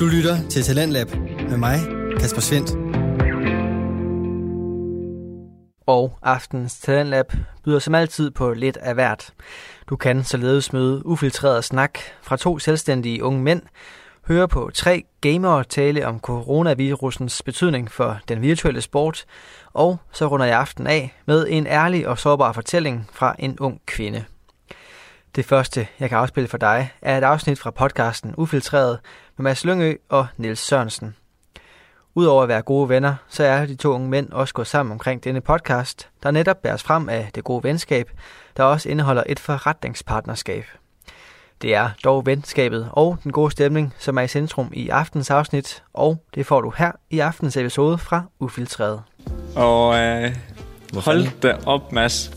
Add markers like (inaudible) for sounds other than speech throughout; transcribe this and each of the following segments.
Du lytter til Talentlab med mig, Kasper Svendt. Og aftens Talentlab byder som altid på lidt af hvert. Du kan således møde ufiltreret snak fra to selvstændige unge mænd, høre på tre gamere tale om coronavirusens betydning for den virtuelle sport, og så runder jeg aften af med en ærlig og sårbar fortælling fra en ung kvinde. Det første, jeg kan afspille for dig, er et afsnit fra podcasten Ufiltreret med Mads Lyngø og Niels Sørensen. Udover at være gode venner, så er de to unge mænd også gået sammen omkring denne podcast, der netop bæres frem af det gode venskab, der også indeholder et forretningspartnerskab. Det er dog venskabet og den gode stemning, som er i centrum i aftens afsnit, og det får du her i aftens episode fra Ufiltreret. Og øh, hold da op, Mads.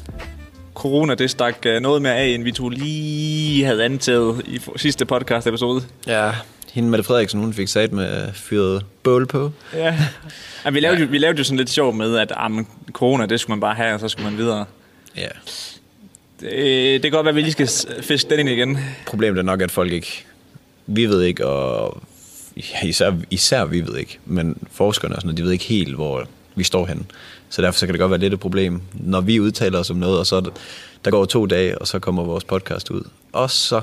Corona, det stak øh, noget mere af, end vi to lige havde antaget i sidste podcast-episode. Ja, hende Mette Frederiksen, hun fik sat med fyret bål på. Ja. ja vi, lavede jo, vi lavede jo sådan lidt sjov med, at ah, men, corona, det skulle man bare have, og så skulle man videre. Ja. Det, det kan godt være, at vi lige skal fiske den ind igen. Problemet er nok, at folk ikke... Vi ved ikke, og ja, især, især vi ved ikke, men forskerne og sådan noget, de ved ikke helt, hvor vi står henne. Så derfor så kan det godt være lidt et problem, når vi udtaler os om noget, og så er der går to dage, og så kommer vores podcast ud. Og så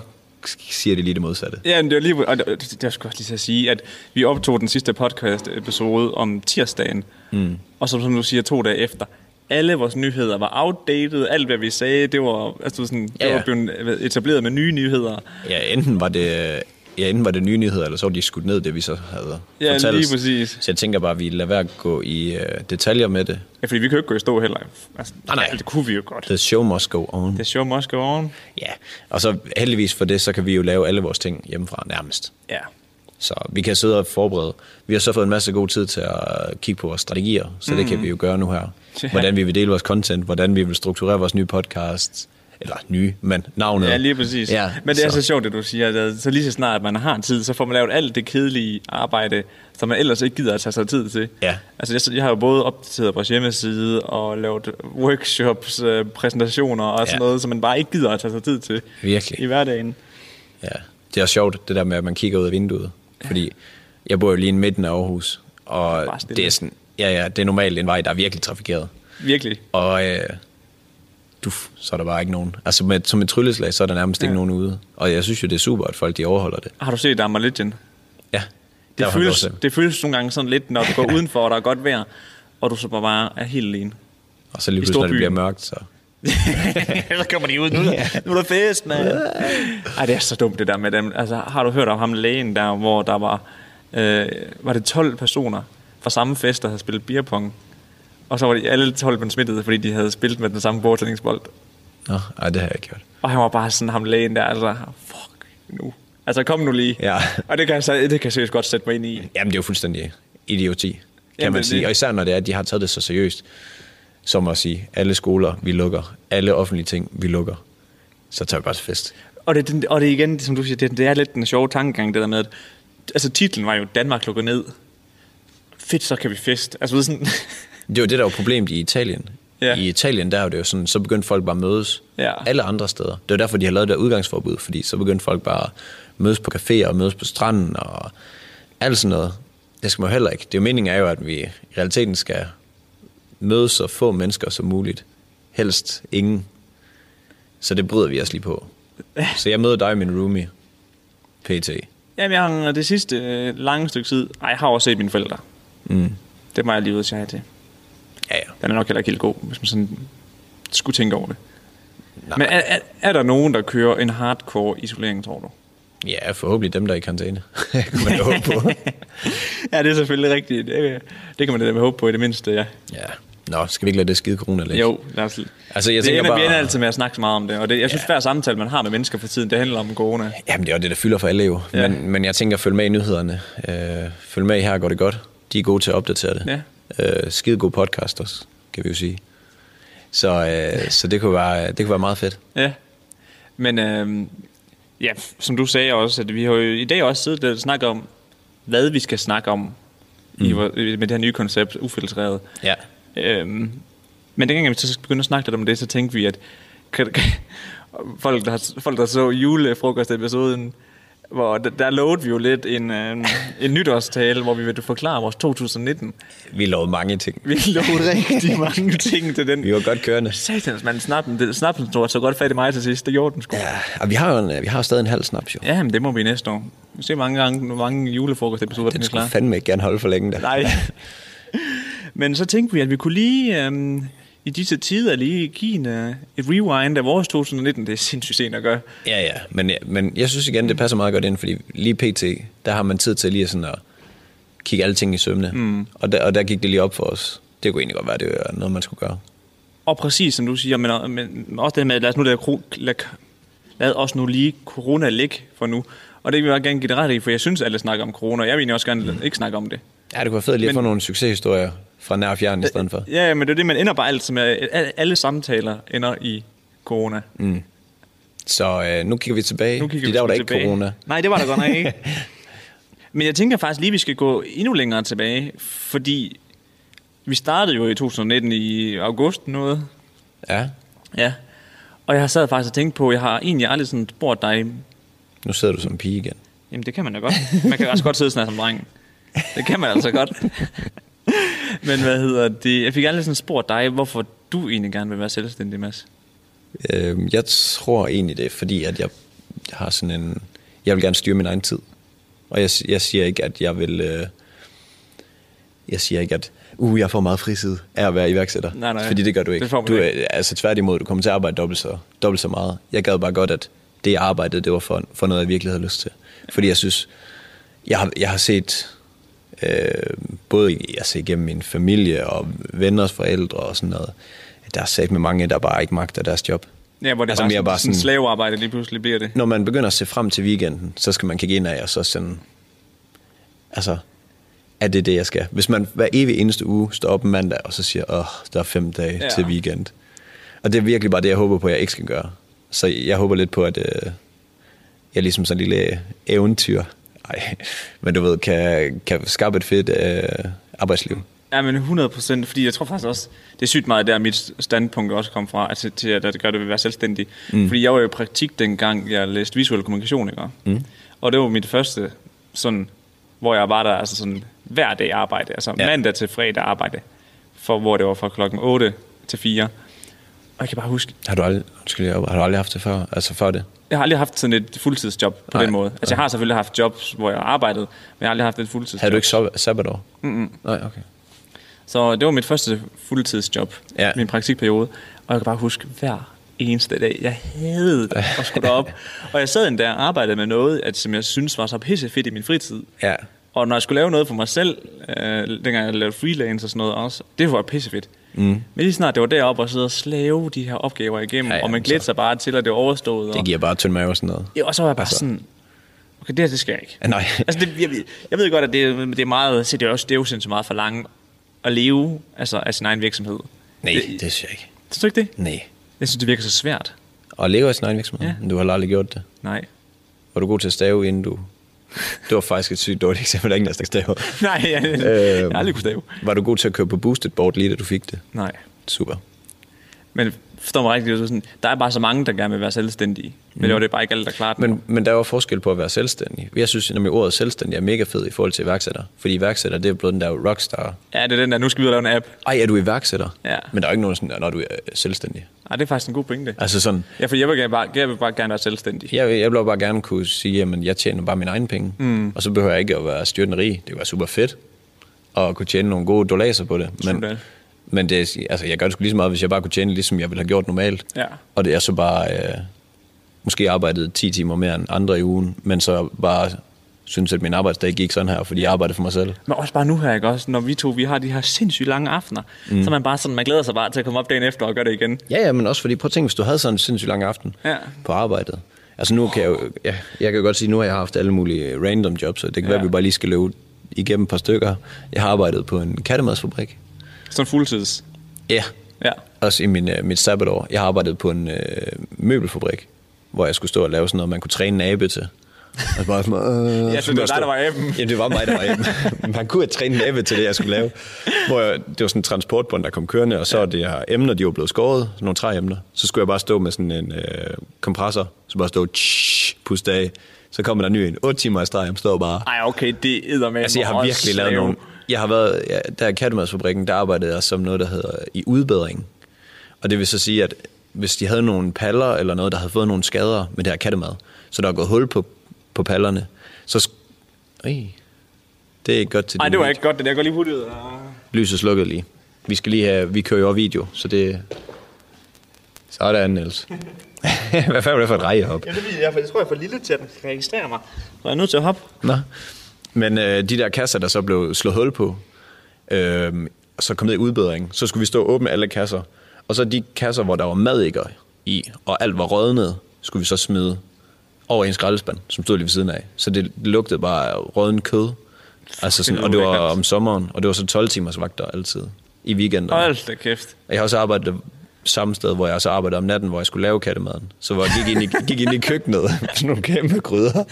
siger de lige det modsatte. Ja, men det var lige, og det, det, det skulle også lige til at sige, at vi optog den sidste podcast-episode om tirsdagen, mm. og så, som du siger, to dage efter. Alle vores nyheder var outdated, alt hvad vi sagde, det var, altså sådan, det Ja, ja. var blevet etableret med nye nyheder. Ja, enten var det, ja, enten var det nye nyheder, eller så var de skudt ned, det vi så havde Ja, fortalt. lige præcis. Så jeg tænker bare, at vi lader være at gå i uh, detaljer med det. Ja, fordi vi kan jo ikke gå i stå heller. Altså, Nej, nej. Det kunne vi jo godt. The show must go on. Det show must go on. Ja, og så heldigvis for det, så kan vi jo lave alle vores ting hjemmefra nærmest. Ja. Så vi kan sidde og forberede. Vi har så fået en masse god tid til at kigge på vores strategier, så det kan vi jo gøre nu her. Hvordan vi vil dele vores content, hvordan vi vil strukturere vores nye podcast. Eller nye, men navnet. Ja, lige præcis. Ja, Men det er så. så- sjovt, det du siger. Så lige så snart man har tid, så får man lavet alt det kedelige arbejde, som man ellers ikke gider at tage sig tid til. Ja. Altså, jeg, jeg har jo både opdateret vores hjemmeside og lavet workshops, øh, præsentationer og sådan Ja. noget, som man bare ikke gider at tage sig tid til Virkelig. i hverdagen. Ja, det er sjovt, det der med, at man kigger ud af vinduet. Fordi jeg bor jo lige i midten af Aarhus, og det er, sådan, ja, ja, det er normalt en vej, der er virkelig trafikeret. Virkelig. Og øh, duf, så er der bare ikke nogen. Altså med, som et trylleslag, så er der nærmest ja. ikke nogen ude. Og jeg synes jo, det er super, at folk de overholder det. Har du set Arma Legend? Ja, Det føles, det føles nogle gange sådan lidt, når du går (laughs) udenfor, og der er godt vejr, og du så bare er helt alene. Og så lige pludselig, når det bliver mørkt, så... (laughs) så kommer de ud. Nu, er- nu er der fest, mand. (laughs) Ej, det er så dumt, det der med dem. Altså, har du hørt om ham lægen der, hvor der var, øh, var det 12 personer fra samme fest, der havde spillet beerpong? Og så var de alle 12 blevet smittet, fordi de havde spillet med den samme bordtennisbold. Nå, ej, det har jeg ikke gjort. Og han var bare sådan, ham lægen der, altså, fuck nu. Altså, kom nu lige. Ja. Og det kan, jeg, så- det kan jeg seriøst godt sætte mig ind i. Jamen, det er jo fuldstændig idioti, kan Jamen, man det- sige. Og især når det er, at de har taget det så seriøst, som at sige, alle skoler, vi lukker. Alle offentlige ting, vi lukker. Så tager vi bare til fest. Og det, den- og det er igen, som du siger, det, det er lidt den sjove tankegang, det der med, at altså titlen var jo, Danmark lukker ned. Fedt, så kan vi fest. Altså, ved sådan, Det jo det, der var problemet i Italien. Ja. I Italien, der er jo det jo sådan, så begyndte folk bare at mødes Ja. alle andre steder. Det er derfor, de har lavet det der udgangsforbud, fordi så begyndte folk bare at mødes på caféer og mødes på stranden og alt sådan noget. Det skal man jo heller ikke. Det er jo meningen er jo, at vi i realiteten skal mødes så få mennesker som muligt. Helst ingen. Så det bryder vi os lige på. Så jeg møder dig, min roomie. PT. Jamen, jeg har det sidste øh, lange stykke tid... Ej, jeg har også set mine forældre. Mm. Det må jeg lige ud sige til. Ja, ja. Den er nok heller ikke helt god, hvis man sådan skulle tænke over det. Nej. Men er, er, er der nogen, der kører en hardcore isolering, tror du? Ja, forhåbentlig dem, der er i karantæne. (laughs) kan man da håbe på. (laughs) ja, det er selvfølgelig rigtigt. Det, det kan man da håbe på i det mindste, ja. ja. Nå, skal vi ikke lade det skide corona lidt? Jo, lad os, Altså, jeg det tænker ender, bare... vi ender altid med at snakke så meget om det, og det, jeg synes, Ja. hver samtale, man har med mennesker for tiden, det handler om corona. Jamen, det er jo det, der fylder for alle jo. Ja. Men, men jeg tænker, følg med i nyhederne. Øh, følg med i her, går det godt. De er gode til at opdatere det. Ja. Øh, skide gode podcast også, kan vi jo sige. Så, øh, så det, kunne være, det kunne være meget fedt. Ja. Men øhm, ja, som du sagde også, at vi har jo i dag også siddet og snakket om, hvad vi skal snakke om mm. i, med det her nye koncept, ufiltreret. Ja. Øhm, men dengang vi så begyndte at snakke lidt om det, så tænkte vi, at kan, (laughs) kan, folk, der, folk, der så julefrokost-episoden, hvor der, der lovede vi jo lidt en, en, en nytårstale, hvor vi ville forklare vores 2019. Vi lovede mange ting. Vi lovede rigtig (laughs) mange ting til den. Vi var godt kørende. Satans, man, snappen, snappen tog så godt fat i mig til sidst. Det gjorde den sgu. Ja, og vi har jo en, vi har stadig en halv snaps, jo. Ja, men det må vi næste år. Vi ser mange gange, mange julefrokostepisoder, Den den er skulle klar. fandme ikke gerne holde for længe, da. Nej. (laughs) Men så tænkte vi, at vi kunne lige øhm, i disse tider lige give en, øh, et rewind af vores 2019. Det er sindssygt sent at gøre. Ja, ja, men, men jeg synes igen, det passer meget godt ind, fordi lige pt, der har man tid til lige sådan at kigge alle ting i sømne. Mm. Og, der, og der gik det lige op for os. Det kunne egentlig godt være, det var noget, man skulle gøre. Og præcis som du siger, men, men også det med, lad os nu lade, lad, lad os nu lige corona ligge for nu. Og det vil jeg gerne give det ret i, for jeg synes, alle snakker om corona. Jeg vil egentlig også gerne mm. ikke snakke om det. Ja, det kunne være fedt lige at få nogle succeshistorier fra nær fjern i stedet for. Ja, men det er det, man ender bare alt, som er, alle- samtaler ender i corona. Mm. Så øh, nu kigger vi tilbage, Nu kigger fordi vi der var der sgu ikke tilbage. corona. Nej, det var der godt nok ikke. (laughs) Men jeg tænker faktisk lige, at vi skal gå endnu længere tilbage, fordi vi startede jo i 2019 i august noget. Ja, Ja. Og jeg har sad faktisk og tænkt på, jeg har egentlig aldrig sådan spurgt dig, nu sidder du som pige igen. jamen det kan man da godt. Man kan også godt sidde sådan her som dreng. Det kan man altså godt. (laughs) (laughs) Men hvad hedder det? Jeg fik aldrig sådan spurgt dig, hvorfor du egentlig gerne vil være selvstændig, Mads. Øh, jeg tror egentlig det er, fordi at jeg, jeg har sådan en... Jeg vil gerne styre min egen tid. Og jeg, jeg siger ikke, at jeg vil... Øh, jeg siger ikke, at uh, jeg får meget fritid af at være iværksætter. Nej, nej. Fordi det gør du ikke. Det får du, ikke. er- altså tværtimod, du kommer til at arbejde dobbelt så, dobbelt så meget. Jeg gad bare godt, at det jeg arbejdede, det var for, for noget, jeg virkelig havde lyst til. Fordi jeg synes, jeg har, jeg har set, øh, både jeg ser igennem min familie og venners forældre og sådan noget, der er sat med mange, der bare ikke magter deres job. Ja, hvor det Altså altså, mere bare, bare sådan, sådan slavearbejde lige pludselig bliver det. Når man begynder at se frem til weekenden, så skal man kigge ind af, og så sådan, altså, er det det, jeg skal? Hvis man hver evig eneste uge står op mandag, og så siger, åh, der er fem dage ja. til weekend. Og det er virkelig bare det, jeg håber på, at jeg ikke skal gøre. Så jeg håber lidt på, at øh, jeg ligesom sådan en lille eventyr, ej, men du ved, kan, kan skabe et fedt øh, arbejdsliv. Ja, men 100 procent, fordi jeg tror faktisk også, det er sygt meget der, mit standpunkt også kom fra, altså til at det gør det ved at være selvstændig. Mm. Fordi jeg var jo i praktik dengang, jeg læste visuel kommunikation, ikke? Mm. Og det var mit første sådan, hvor jeg var der altså sådan hver dag arbejde, altså ja. Mandag til fredag arbejde, for, hvor det var fra klokken 8 til 4. Og jeg kan bare huske, Har du aldrig, undskyld, har du aldrig haft det før? Altså før det? Jeg har aldrig haft sådan et fuldtidsjob på Nej. den måde. Altså jeg har selvfølgelig haft jobs, hvor jeg har arbejdet, men jeg har aldrig haft et fuldtidsjob. Havde du ikke sab- sabbatår? Mm-hmm. Nej, okay. Så det var mit første fuldtidsjob, ja. Min praktikperiode. Og jeg kan bare huske hver eneste dag, jeg havde det at skulle derop. (laughs) og jeg sad endda og arbejdede med noget, at, som jeg synes var så pisse fedt i min fritid. Ja, Og når jeg skulle lave noget for mig selv, øh, dengang jeg lavede freelance og sådan noget også, det var pisse fedt. Mm. Men lige snart det var deroppe og sidde og slave de her opgaver igennem, ja, Ja, og man glædte så- sig bare til, at det var overstået. det og, giver bare tynd mave og sådan noget. ja, og så var jeg bare altså. Sådan, okay, det her, det skal jeg ikke. Ja, Nej. Altså, det, jeg, jeg ved godt, at det, det er meget, så det er, også, det er jo sindssygt meget for langt at leve altså, af sin egen virksomhed. Nej, Det- det synes jeg ikke. Synes du ikke det? Nej. Jeg synes, det virker så svært. Og leve af sin egen virksomhed? Ja. Du har aldrig gjort det. Nej. Var du god til at stave, inden du... Det var faktisk et sygt dårligt eksempel, der er ingen, der skal stave. (laughs) Nej, jeg, øh, jeg aldrig kunne stave. Var du god til at køre på boosted board, lige da du fik det? Nej. Super. Men forstår mig rigtigt, det er sådan, der er bare så mange, der gerne vil være selvstændige. Men det var det bare ikke alle, der klarede det. Men, men der er jo forskel på at være selvstændig. Jeg synes, at ordet selvstændig er mega fed i forhold til iværksætter. Fordi iværksætter, det er blevet den der rockstar. Ja, det er den der, nu skal vi ud og lave en app. Ej, er du iværksætter? Ja. Men der er jo ikke nogen sådan, når du er selvstændig. Nej, det er faktisk en god pointe. Altså sådan, Ja, for jeg vil, gerne bare, jeg vil bare gerne være selvstændig. jeg, jeg vil bare gerne kunne sige, at jeg tjener bare mine egne penge. Mm. Og så behøver jeg ikke at være styrtende rig. Det være super fedt at kunne tjene nogle gode dollarer på det. Men, Sådan. Men det, altså, jeg gør det sgu lige så meget, hvis jeg bare kunne tjene, ligesom jeg ville have gjort normalt. Ja. Og det er så bare, øh, måske arbejdet 10 timer mere end andre i ugen, men så bare synes, at min arbejdsdag gik sådan her, fordi jeg arbejder for mig selv. Men også bare nu her, ikke også? Når vi to, vi har de her sindssygt lange aftener, mm. så man bare sådan, man glæder sig bare til at komme op dagen efter og gøre det igen. Ja, ja, men også fordi, prøv at tænke, hvis du havde sådan en sindssygt lang aften Ja. på arbejdet. Altså nu kan jeg jo, ja, jeg kan jo godt sige, nu har jeg haft alle mulige random jobs, så det kan ja. være, at vi bare lige skal løbe igennem et par stykker. Jeg har arbejdet på en kattemadsfabrik. Sådan fuldtids. Ja. Ja. Også i min, øh, mit sabbatår. Jeg har arbejdet på en øh, møbelfabrik, hvor jeg skulle stå og lave sådan noget, man kunne træne en abe til. Og bare sådan, øh, Ja, så det var dig, der var aben. Ja, det var mig, der var aben. (laughs) Man kunne have trænet en abe til det, jeg skulle lave. Hvor jeg, det var sådan en transportbånd, der kom kørende, og så ja. det her emner, de var blevet skåret, nogle træemner. Så skulle jeg bare stå med sådan en øh, kompressor, så bare stå tsh, puste af Så kommer der en ny en. 8 timer i streg, jeg står bare... Ej, okay, det er med Altså, jeg har virkelig lavet nogle... Jeg har været... Ja, der i Kattemadsfabrikken, der arbejdede jeg som noget, der hedder i udbedring. Og det vil så sige, at hvis de havde nogle paller eller noget, der havde fået nogle skader med det her kattemad, så der er gået hul på, på pallerne, så... sk- Øj, det er ikke godt til Nej, det var ikke godt, det der går lige hurtigt ud. Lyset slukket lige. Vi skal lige have... Vi kører jo video, så det... Sådan, Niels. (laughs) Hvad fanden er det for et rej op? Ja, det, jeg, jeg tror, jeg er for lille til, at den kan registrere mig. Så jeg er nødt til at hoppe. Nå. Men øh, de der kasser, der så blev slået hul på, øh, og så kom ned i udbedring, så skulle vi stå og åbne alle kasser. Og så de kasser, hvor der var madikker i, og alt var rådnet, skulle vi så smide over i en skraldespand, som stod lige ved siden af. Så det lugtede bare af rådden kød. Altså sådan, og det var om sommeren, og det var så 12 timers vagter altid. I weekenden. Hold da kæft. Jeg har også arbejdet samme sted, hvor jeg også arbejdede om natten, hvor jeg skulle lave kattemaden. Så hvor jeg gik ind i, gik ind i køkkenet med (laughs) sådan nogle kæmpe gryder,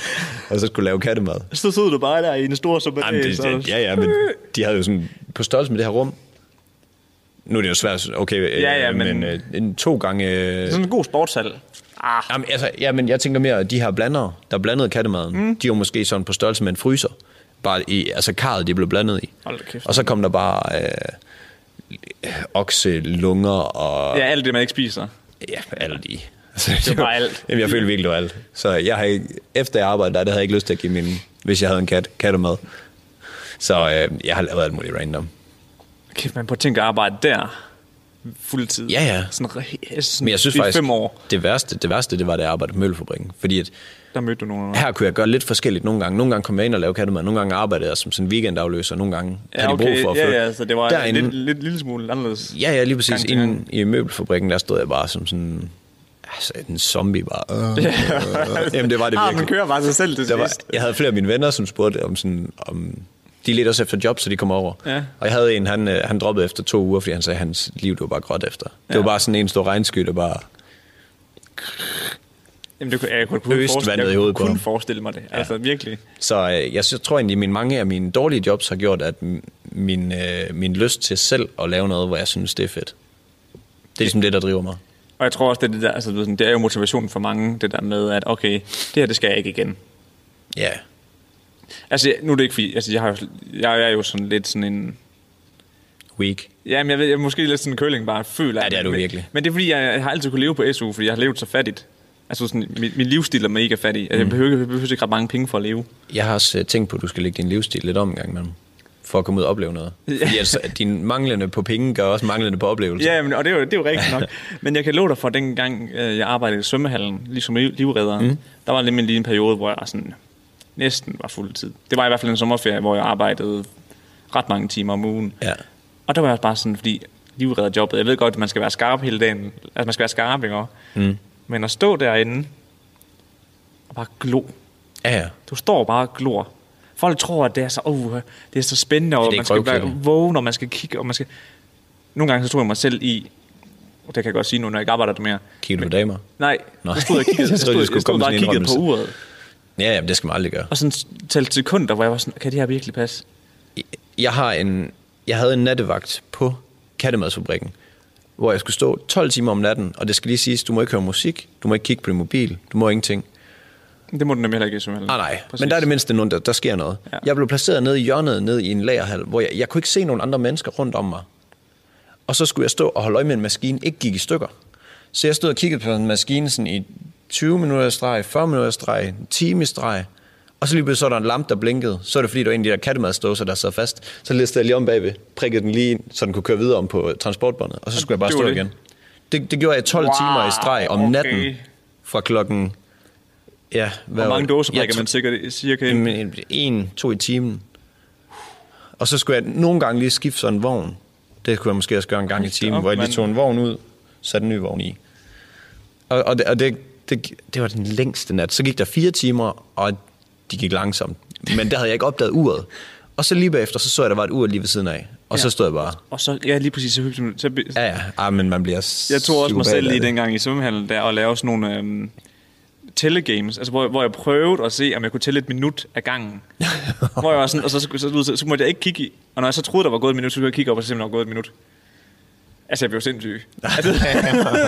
og så skulle lave kattemad. Så sidder du bare der i en stor suppe. Jamen, det, det, ja, ja, men de havde jo sådan på størrelse med det her rum. Nu er det jo svært, okay, øh, Ja, ja, men- men øh, en, to gange... Øh, Sådan en god sportshal. Ah, jamen, altså, ja, men jeg tænker mere, at de her blandere, der blandede kattemaden, mm. de var måske sådan på størrelse med en fryser. Bare i, altså karret, de blev blandet i. Og så kom der bare øh, okse, lunger og... Ja, alt det, man ikke spiser. Ja, alt i. Altså, Det var bare alt. Jamen, jeg følte virkelig, det var alt. Så jeg har ikke, efter jeg arbejdede der, det havde jeg ikke lyst til at give min, hvis jeg havde en kat, kattemad. Så øh, jeg har lavet alt muligt random. Kæft, man på at tænke at arbejde der. Fuldtid. Ja, ja. Sådan, sådan Men jeg synes faktisk, fem år, det værste, det værste, det var, da jeg arbejdede på Møllefabrikken. Fordi at der mødte du nogen. her kunne jeg gøre lidt forskelligt nogle gange. Nogle gange kom jeg ind og lavede kattemad, nogle gange arbejdede jeg som sådan en weekendafløser, nogle gange Ja, havde de brug okay. for at ja, flytte. ja, så det var Derinde- lidt, lidt, lille smule anderledes. Ja, ja, lige præcis. Inden i møbelfabrikken, der stod jeg bare som sådan... Altså, en zombie bare. (laughs) Øh, øh. Jamen, det var det Ah, virkelig. man kører bare sig selv til der var, jeg havde flere af mine venner, som spurgte om sådan, om de ledte også efter job, så de kom over. Ja. Og jeg havde en, han, øh, han droppede efter to uger, fordi han sagde, at hans liv det var bare gråt efter. Det Ja. var bare sådan en stor regnsky, der bare... Jamen, det kunne, jeg kunne kun, forestille, jeg kunne ham. forestille mig det. Altså, virkelig. Så øh, jeg tror egentlig, at mine, mange af mine dårlige jobs har gjort, at min, øh, min lyst til selv at lave noget, hvor jeg synes, det er fedt. Det er ligesom det, der driver mig. Og jeg tror også, det, er det, der, altså, det er jo motivationen for mange, det der med, at okay, det her, det skal jeg ikke igen. Ja. Altså, nu er det ikke fordi, altså, jeg, har, jeg er jo sådan lidt sådan en, Week. Jamen, jeg ved, jeg er måske lidt sådan en curling bare føler. Ja, det er du men, virkelig. Men det er fordi, jeg, jeg har altid kunne leve på SU, fordi jeg har levet så fattigt. Altså sådan, min, min livsstil er mega fattig. Altså, jeg behøver, jeg behøver ikke ret mange penge for at leve. Jeg har også øh, tænkt på, at du skal lægge din livsstil lidt om en gang imellem, for at komme ud og opleve noget. Fordi altså, din manglende på penge gør også manglende på oplevelse. Ja, men, og det er jo, det er jo rigtigt nok. men jeg kan love dig for, at dengang øh, jeg arbejdede i svømmehallen, ligesom liv- livredder, mm. der var nemlig lige en periode, hvor jeg sådan, næsten var fuld tid. Det var i hvert fald en sommerferie, hvor jeg arbejdede ret mange timer om ugen. Ja. Og der var jeg bare sådan, fordi livredderjobbet, jeg ved godt, at man skal være skarp hele dagen. Altså, man skal være skarp, ikke? også? Mm. Men at stå derinde og bare glo. Ja, ja. Du står bare og glor. Folk tror, at det er så, oh, det er så spændende, og det man skal være vågen, og man skal kigge, og man skal... Nogle gange så tror jeg mig selv i, og det kan jeg godt sige nu, når jeg ikke arbejder der mere. Kigger du damer? Nej, Nå. jeg stod og kiggede, (laughs) Jeg stod, jeg stod komme bare og kiggede på uret. Ja, ja, det skal man aldrig gøre. Og sådan talte sekunder, hvor jeg var sådan, kan det her virkelig passe? Jeg, har en, jeg havde en nattevagt på Kattemadsfabrikken, hvor jeg skulle stå 12 timer om natten, og det skal lige siges, du må ikke høre musik, du må ikke kigge på din mobil, du må ingenting. Det må du nemlig heller ikke i svømmehallen. Nej, nej, Præcis. men der er det mindste nogen, der, der sker noget. Ja. Jeg blev placeret nede i hjørnet, nede i en lagerhal, hvor jeg, jeg kunne ikke se nogen andre mennesker rundt om mig. Og så skulle jeg stå og holde øje med en maskine, ikke gik i stykker. Så jeg stod og kiggede på en maskine sådan i 20 minutter streg, 40 minutter streg, en time streg. Og så lige pludselig så er der en lampe, der blinkede. Så er det fordi, der var en af de der kattemadståser, der sad fast. Så listede jeg lige om bagved, prikkede den lige ind, så den kunne køre videre om på transportbåndet. Og så skulle jeg bare stå det. igen. Det, det gjorde jeg 12 Wow, timer i streg om okay. natten. Fra klokken... Ja, hvad Hvor mange dåser tro- man sikkert, cirka? Jamen, en, en, to i timen. Og så skulle jeg nogle gange lige skifte sådan en vogn. Det kunne jeg måske også gøre en gang i timen, hvor jeg lige tog en vogn ud, satte en ny vogn i. Og, og, det, og det, det, det var den længste nat. Så gik der fire timer, og de gik langsomt. Men der havde jeg ikke opdaget uret. Og så lige bagefter, så så jeg, at der var et ur lige ved siden af. Og ja. så stod jeg bare, Og så, ja, lige præcis, så hyggeligt. Så, ja ja, ah, men man bliver Jeg tog også mig selv lige det. dengang i svømmehallen der og lave sådan nogle øhm, tællegames, altså hvor, hvor jeg prøvede at se, om jeg kunne tælle et minut af gangen. (laughs) hvor jeg var sådan, og så, så, så, så, så måtte jeg ikke kigge i, og når jeg så troede, der var gået et minut, så kunne jeg kigge op, og så simpelthen var gået et minut. Altså, jeg blev sindssyg. (laughs) Altså,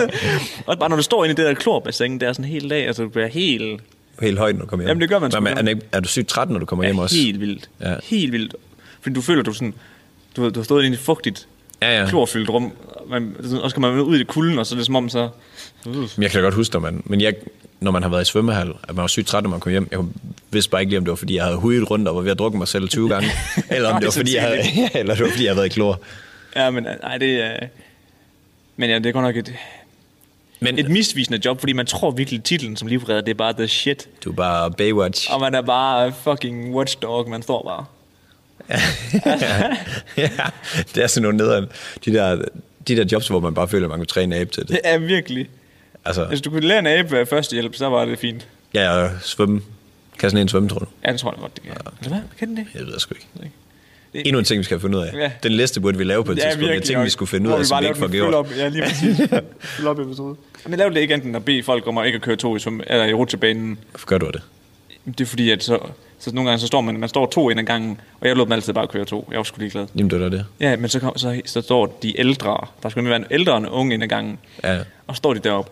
(laughs) og bare når du står inde i det der klorbassin, der er sådan helt dag, altså du bliver helt... helt højt, når du kommer hjem. Jamen, det gør man sgu Men, godt. er, du sygt træt, når du kommer hjem Ja, også? helt vildt. Ja. Helt vildt. Fordi du føler, du sådan... Du, du har stået i et fugtigt, Ja, ja. klorfyldt rum, man, og så kommer man ud i det kulden, og så er det som om, så... Uh. Men jeg kan da godt huske, når man, men jeg, når man har været i svømmehal, at man var sygt træt, når man kom hjem. Jeg vidste bare ikke lige, om det var, fordi jeg havde hujet rundt og var ved at drukke mig selv 20 gange. (laughs) eller om det var, fordi jeg havde, (laughs) eller det var, fordi jeg havde været i klor. Ja, men nej, det er... Men ja, det er godt nok et, Men et misvisende job, fordi man tror virkelig, titlen som livredder, det er bare the shit. du er bare Baywatch. Og man er bare fucking watchdog, man står bare. (laughs) ja, det er sådan nogle nederen. De der, de der jobs, hvor man bare føler, at man kunne træne abe til det. Det er virkelig. Altså, Hvis du kunne lære en abe førstehjælp, så var det fint. ja, og svømme. Kan sådan en svømme, tror du? Ja, det tror jeg godt, det kan. Eller hvad? Kan den det? Jeg ved sgu ikke. Det- Endnu en ting, vi skal have fundet ud af. Ja. Den liste burde vi lave på et tidspunkt. Jeg tænkte, vi skulle finde ud af, som vi ikke får gjort. Op, ja, lige præcis. (laughs) Op episode. Men jeg lavede det ikke enten at bede folk om at ikke at køre to i, svøm, eller i rutsjebanen. Hvorfor gør du det? Det er fordi, at så, så nogle gange så står man, man står to ind ad gangen, og jeg lod dem altid bare køre to. Jeg var sgu ligeglad. Jamen, det var det. Ja, men så, kom, så, så står de ældre, der skulle være en ældre og en unge ind ad gangen, Ja. og så står de deroppe.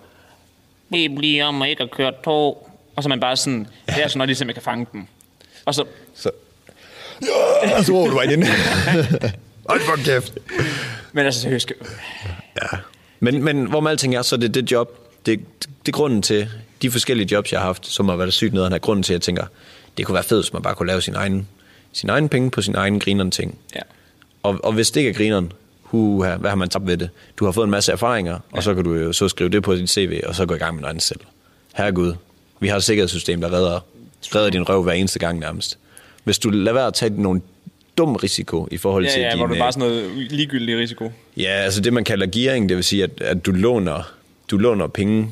Vi bliver om at ikke at køre to. Og så er man bare sådan, det er sådan noget, de simpelthen kan fange dem. Og så, Så... Ja, så råber du bare ind. Hold for kæft. men altså seriøst, Ja. Men, men hvor med alting er, så er det det job, det, det er grunden til, de forskellige jobs, jeg har haft, som har været sygt nederen, er grunden til, at jeg tænker, det kunne være fedt, hvis man bare kunne lave sin egen, sin egen penge på sin egen grineren ting. ja. Og, og hvis det ikke er grineren, huha, hvad har man tabt ved det? Du har fået en masse erfaringer, ja. og så kan du jo så skrive det på dit CV, og så gå i gang med noget andet selv. Herregud, vi har et sikkerhedssystem, der redder, redder din røv hver eneste gang nærmest. Hvis du lader være at tage nogle dum risiko i forhold Ja, til ja, din... hvor du øh, bare sådan noget ligegyldig risiko. Ja, altså det man kalder gearing, det vil sige, at, at du, låner, du låner penge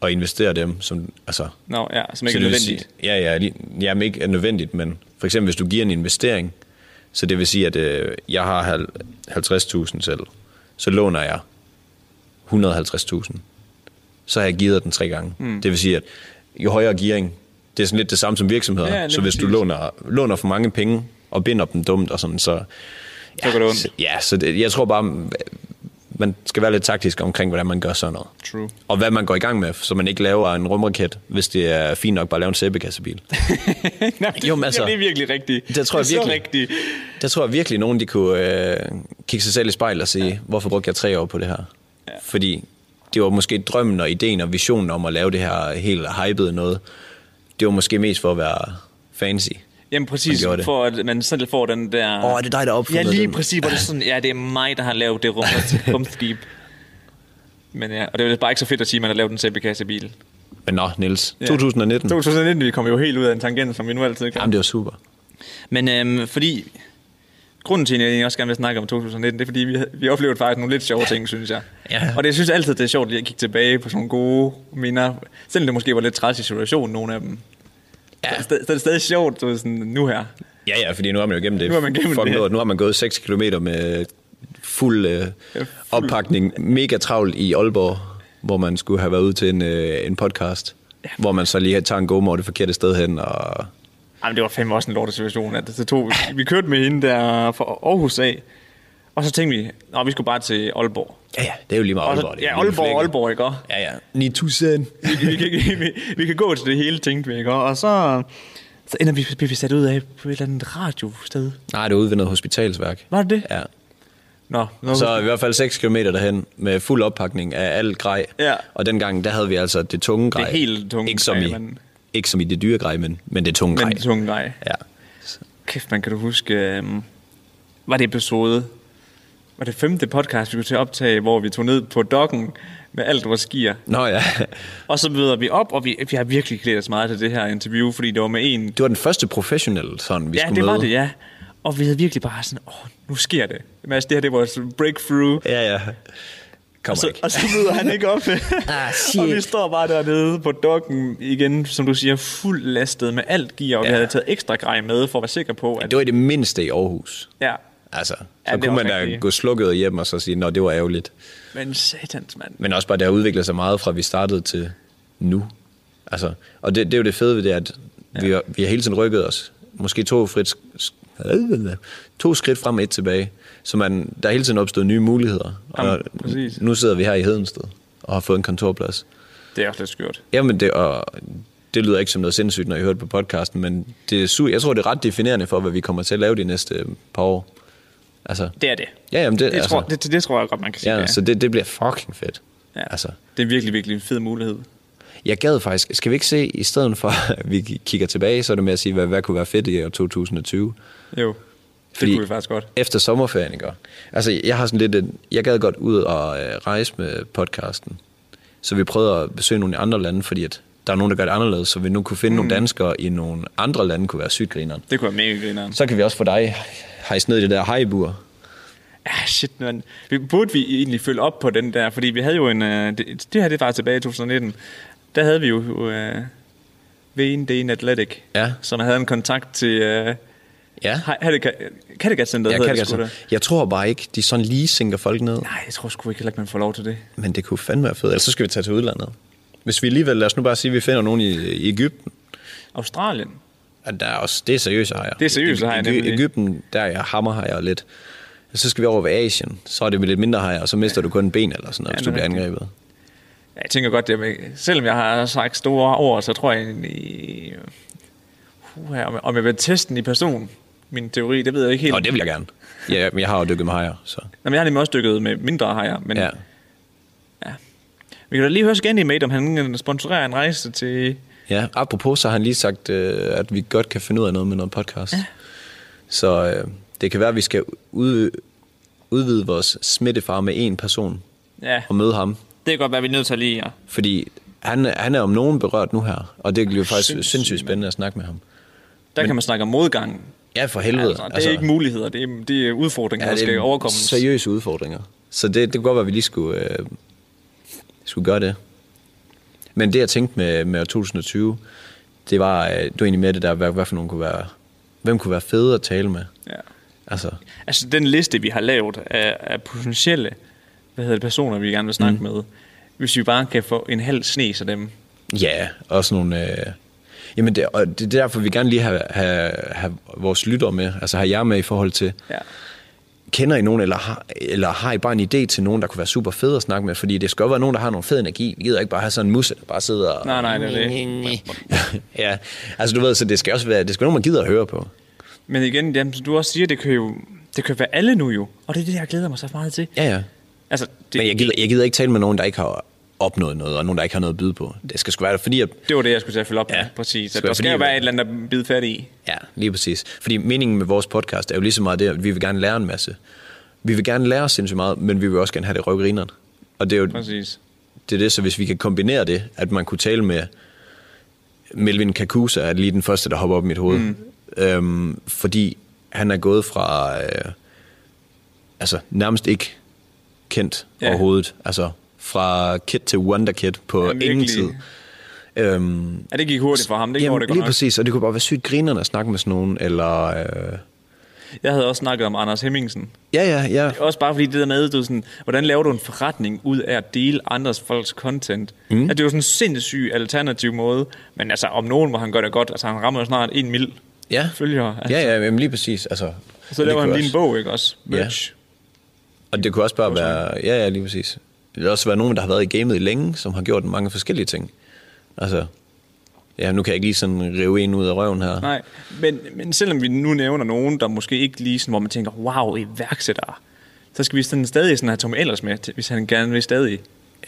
og investerer dem, som, altså, Nå, ja, som ikke er nødvendigt. Sige, ja, ja, lige- jamen ikke er nødvendigt, men for eksempel hvis du giver en investering, så det vil sige, at øh, jeg har hal- 50.000 selv, så låner jeg 150.000. Så har jeg givet den tre gange. Mm. Det vil sige, at jo højere gearing, det er sådan lidt det samme som virksomheder. Ja, så hvis du låner, låner for mange penge og binder dem dumt og sådan, så... Så går det ondt. Ja, så det, jeg tror bare, man skal være lidt taktisk omkring, hvordan man gør sådan noget. True. Og hvad man går i gang med, så man ikke laver en rumraket, hvis det er fint nok bare at lave en sæbekassebil. (laughs) Nej, det, Jo, men altså, det er virkelig rigtigt. det tror jeg det er virkelig. Rigtigt. Der tror jeg virkelig, nogen de kunne øh, kigge sig selv i spejl og sige, ja. hvorfor brugte jeg tre år på det her? Ja. Fordi det var måske drømmen og ideen og visionen om at lave det her helt hypede noget. Det var måske mest for at være fancy. Jamen præcis, for at man selv får den der... Åh, er det dig, der har opfundet Ja, lige den? præcis, hvor det er sådan, ja, det er mig, der har lavet det rum, (laughs) rumskib. Men ja, og det er bare ikke så fedt at sige, at man har lavet en CB-kassebil. Men nå, Niels, Ja. 2019. 2019, vi kom jo helt ud af en tangent, som vi nu altid gør. Jamen, det var super. Men øhm, fordi... Grunden til, at jeg også gerne vil snakke om 2019, det er fordi, vi, vi oplevede faktisk nogle lidt sjove ting, synes jeg. Ja. Og det jeg synes altid, det er sjovt, at jeg kigge tilbage på sådan nogle gode minder. Selvom det måske var lidt træls i situationen, nogle af dem. Ja. Så, så, er det stadig sjovt, du sådan, nu her. Ja, ja, fordi nu har man jo igennem det. Nu har man gennem det. lort. Nu har man gået 6 km med fuld, øh, oppakning. Mega travlt i Aalborg, hvor man skulle have været ude til en, øh, en podcast. Ja. Hvor man så lige tager en gomor det forkerte sted hen. Og... Ej, men det var fandme også en lortet situation. At det tog, vi kørte med hende der fra Aarhus af, og så tænkte vi, at vi skulle bare til Aalborg. Ja, ja, det er jo lige meget så, Aalborg. det er ja, Aalborg. Aalborg, ikke? Ja, ja. 9000. vi, vi, kan, vi, vi kan gå til det hele, tænkte vi, ikke? Og så, så ender vi, bliver vi sat ud af på et eller andet radiosted. Nej, det er ude ved noget hospitalsværk. Var det det? Ja. Nå, nå Så i hvert fald 6 km derhen med fuld oppakning af alt grej. Ja. Og dengang, der havde vi altså det tunge grej. helt tunge ikke som grej, i, men- Ikke som i det dyre grej, men, men det tunge grej. men tunge grej. Ja. Kæft, man kan du huske, øhm, var det episode, var det femte podcast, vi kunne til at optage, hvor vi tog ned på dokken med alt vores skier. Nå ja. Og så møder vi op, og vi, vi har virkelig glædet os meget til det her interview, fordi det var med en... Det var den første professionelle, sådan vi Ja, skulle det møde. var det, ja. Og vi havde virkelig bare sådan, åh, nu sker det. Men altså, det her, det var vores breakthrough. Ja, ja. Kommer Og så, ikke. og så møder han ikke op. (laughs) Ah, shit. og vi står bare dernede på dokken igen, som du siger, fuld lastet med alt gear, og ja. vi Ja. havde taget ekstra grej med, for at være sikker på, at... Det var i det mindste i Aarhus. Ja, Altså, så Ja, ja, kunne man da rigtigt. gå slukket hjem og så sige, nå, det var ærgerligt. men satans, mand. Men også bare, det har udviklet sig meget fra, vi startede til nu. Altså, og det, det er jo det fede ved det, at ja. vi, har, vi har hele tiden rykket os. Måske to, frit, to skridt frem et tilbage. Så man, der er hele tiden opstået nye muligheder. Jamen, og præcis. nu sidder vi her i Hedensted og har fået en kontorplads. Det er også lidt skørt. Jamen, det, og det lyder ikke som noget sindssygt, når jeg hørte på podcasten, men det er, jeg tror, det er ret definerende for, hvad vi kommer til at lave de næste øh, par år. Altså, Det er det. ja, jamen det, Det, altså, tror, det, det, det tror jeg godt, man kan sige. ja, Ja, så det, det bliver fucking fedt. Ja. Altså, Det er virkelig, virkelig en fed mulighed. jeg gad faktisk, skal vi ikke se, i stedet for, (laughs) at vi kigger tilbage, så er det med at sige, hvad, hvad kunne være fedt i år 2020? Jo, det Fordi- kunne vi faktisk godt. Efter sommerferien, ikke? Altså, jeg har sådan lidt, en, jeg gad godt ud og øh, rejse med podcasten. Så vi prøvede at besøge nogle andre lande, fordi at der er nogen, der gør det anderledes, så vi nu kunne finde mm. nogle danskere i nogle andre lande, kunne være sygt grineren. Det kunne være mega grineren. Så kan vi også få dig hejst ned i det der hejbur. Ja, shit, man. Vi, burde vi egentlig følge op på den der? Fordi vi havde jo en... Øh, det, det her, det var tilbage i 2019. Der havde vi jo øh, Dane Athletic, Ja. som havde en kontakt til... Øh, Ja, Kattegat Center, ja hedder kan det det. Jeg tror bare ikke, de sådan lige sænker folk ned. Nej, jeg tror sgu ikke heller, man får lov til det. Men det kunne fandme være fedt. Ellers så skal vi tage til udlandet. Hvis vi alligevel, lad os nu bare sige, at vi finder nogen i, i Ægypten. Australien. Og der er også, det er seriøse hajer. Det er seriøse hajer, I, i, nemlig. Ægypten, der er jeg hammerhajer lidt. Så skal vi over ved Asien, så er det med lidt mindre hajer, og så mister du kun en ben eller sådan noget, Ja, hvis du er bliver angrebet. Ja, Jeg tænker godt, det er, selvom jeg har sagt store ord, så tror jeg egentlig... Uh, om, om jeg vil teste den i person, min teori, det ved jeg ikke helt. Nå, det vil jeg gerne. Ja, men jeg har jo dykket med hajer, så... Jamen, jeg har nemlig også dykket med mindre hajer, men Ja. vi kan da lige høre Scandy Mate, om han sponsorerer en rejse til... ja, apropos, så har han lige sagt, øh, at vi godt kan finde ud af noget med noget podcast. Ja. Så øh, det kan være, at vi skal ud, udvide vores smittefar med en person Ja, og møde ham. det kan godt være, vi er nødt til at lige... Ja. Fordi han, han er om nogen berørt nu her, og det bliver faktisk Sindssygt, sindssygt spændende at snakke med ham. Der kan man snakke om modgang. Ja, for helvede. Altså, det er ikke muligheder, det er, det er udfordringer, ja, der skal er overkommes. seriøse udfordringer. Så det, det kunne godt være, at vi lige skulle, øh, skulle gøre det. Men det, jeg tænkte med, med år 2020, det var, øh, det var egentlig med det der, hvad, hvad for nogen kunne være, hvem kunne være fede at tale med. Ja. Altså, Altså, den liste, vi har lavet af, af potentielle hvad hedder det, personer, vi gerne vil snakke mm. med, hvis vi bare kan få en halv snes af dem. ja, også nogle... Øh, jamen, det, og det er derfor, vi gerne lige have, have, have vores lyttere med, altså have jer med i forhold til, Ja. kender I nogen, eller har, eller har I bare en idé til nogen, der kunne være super fed at snakke med? Fordi det skal jo være nogen, der har nogen fed energi. Vi gider ikke bare have sådan en musse, der bare sidder og... Nej, nej, det er det. (laughs) ja, altså du ved, så det skal også være, det skal være nogen, man gider at høre på. Men igen, jamen, som du også siger, det kan jo det kan være alle nu jo. Og det er det, jeg glæder mig så meget til. Ja, ja. Altså, det, Men jeg gider, jeg gider ikke tale med nogen, der ikke har opnået noget, og nogen, der ikke har noget at byde på. Det skal sgu være fordi at, det var det, jeg skulle til at følge op Ja. med, præcis. At der skal jo være at- et eller andet, der bider fat i. ja, lige præcis. Fordi meningen med vores podcast er jo lige så meget det, at vi vil gerne lære en masse. Vi vil gerne lære sindssygt meget, men vi vil også gerne have det røvgrineren. Og det er jo Præcis. det, er det, så hvis vi kan kombinere det, at man kunne tale med Melvin Kakusa, er lige den første, der hopper op i mit hoved. Mm. Øhm, fordi han er gået fra, øh, altså nærmest ikke kendt ja. overhovedet. Altså fra kid til wonder kid på Ja, ja, ingen tid. Øhm, Ja, det gik hurtigt for ham. Det jamen, det lige nok. præcis, og det kunne bare være sygt grinerne at snakke med sådan nogen, eller... Øh, Jeg havde også snakket om Anders Hemmingsen. ja, ja, ja. Også bare fordi det der med, du sådan, hvordan laver du en forretning ud af at dele andres folks content? Mm. At det er jo sådan en sindssyg alternativ måde, men altså om nogen må han gøre det godt. Altså han rammer jo snart en mil Ja, følgere. Altså, ja, ja jamen, lige præcis. Altså, Så laver han lige en også- bog, ikke også? Ja. Merch. Og det kunne også bare være... Ja, ja, lige præcis. Det kan også være nogen, der har været i gamet længe, som har gjort mange forskellige ting. Altså, ja, nu kan jeg ikke lige sådan rive en ud af røven her. Nej, men, men selvom vi nu nævner nogen, der måske ikke lige sådan, hvor man tænker, wow, iværksættere, så skal vi sådan stadig sådan have Tom Ellers med, hvis han gerne vil stadig.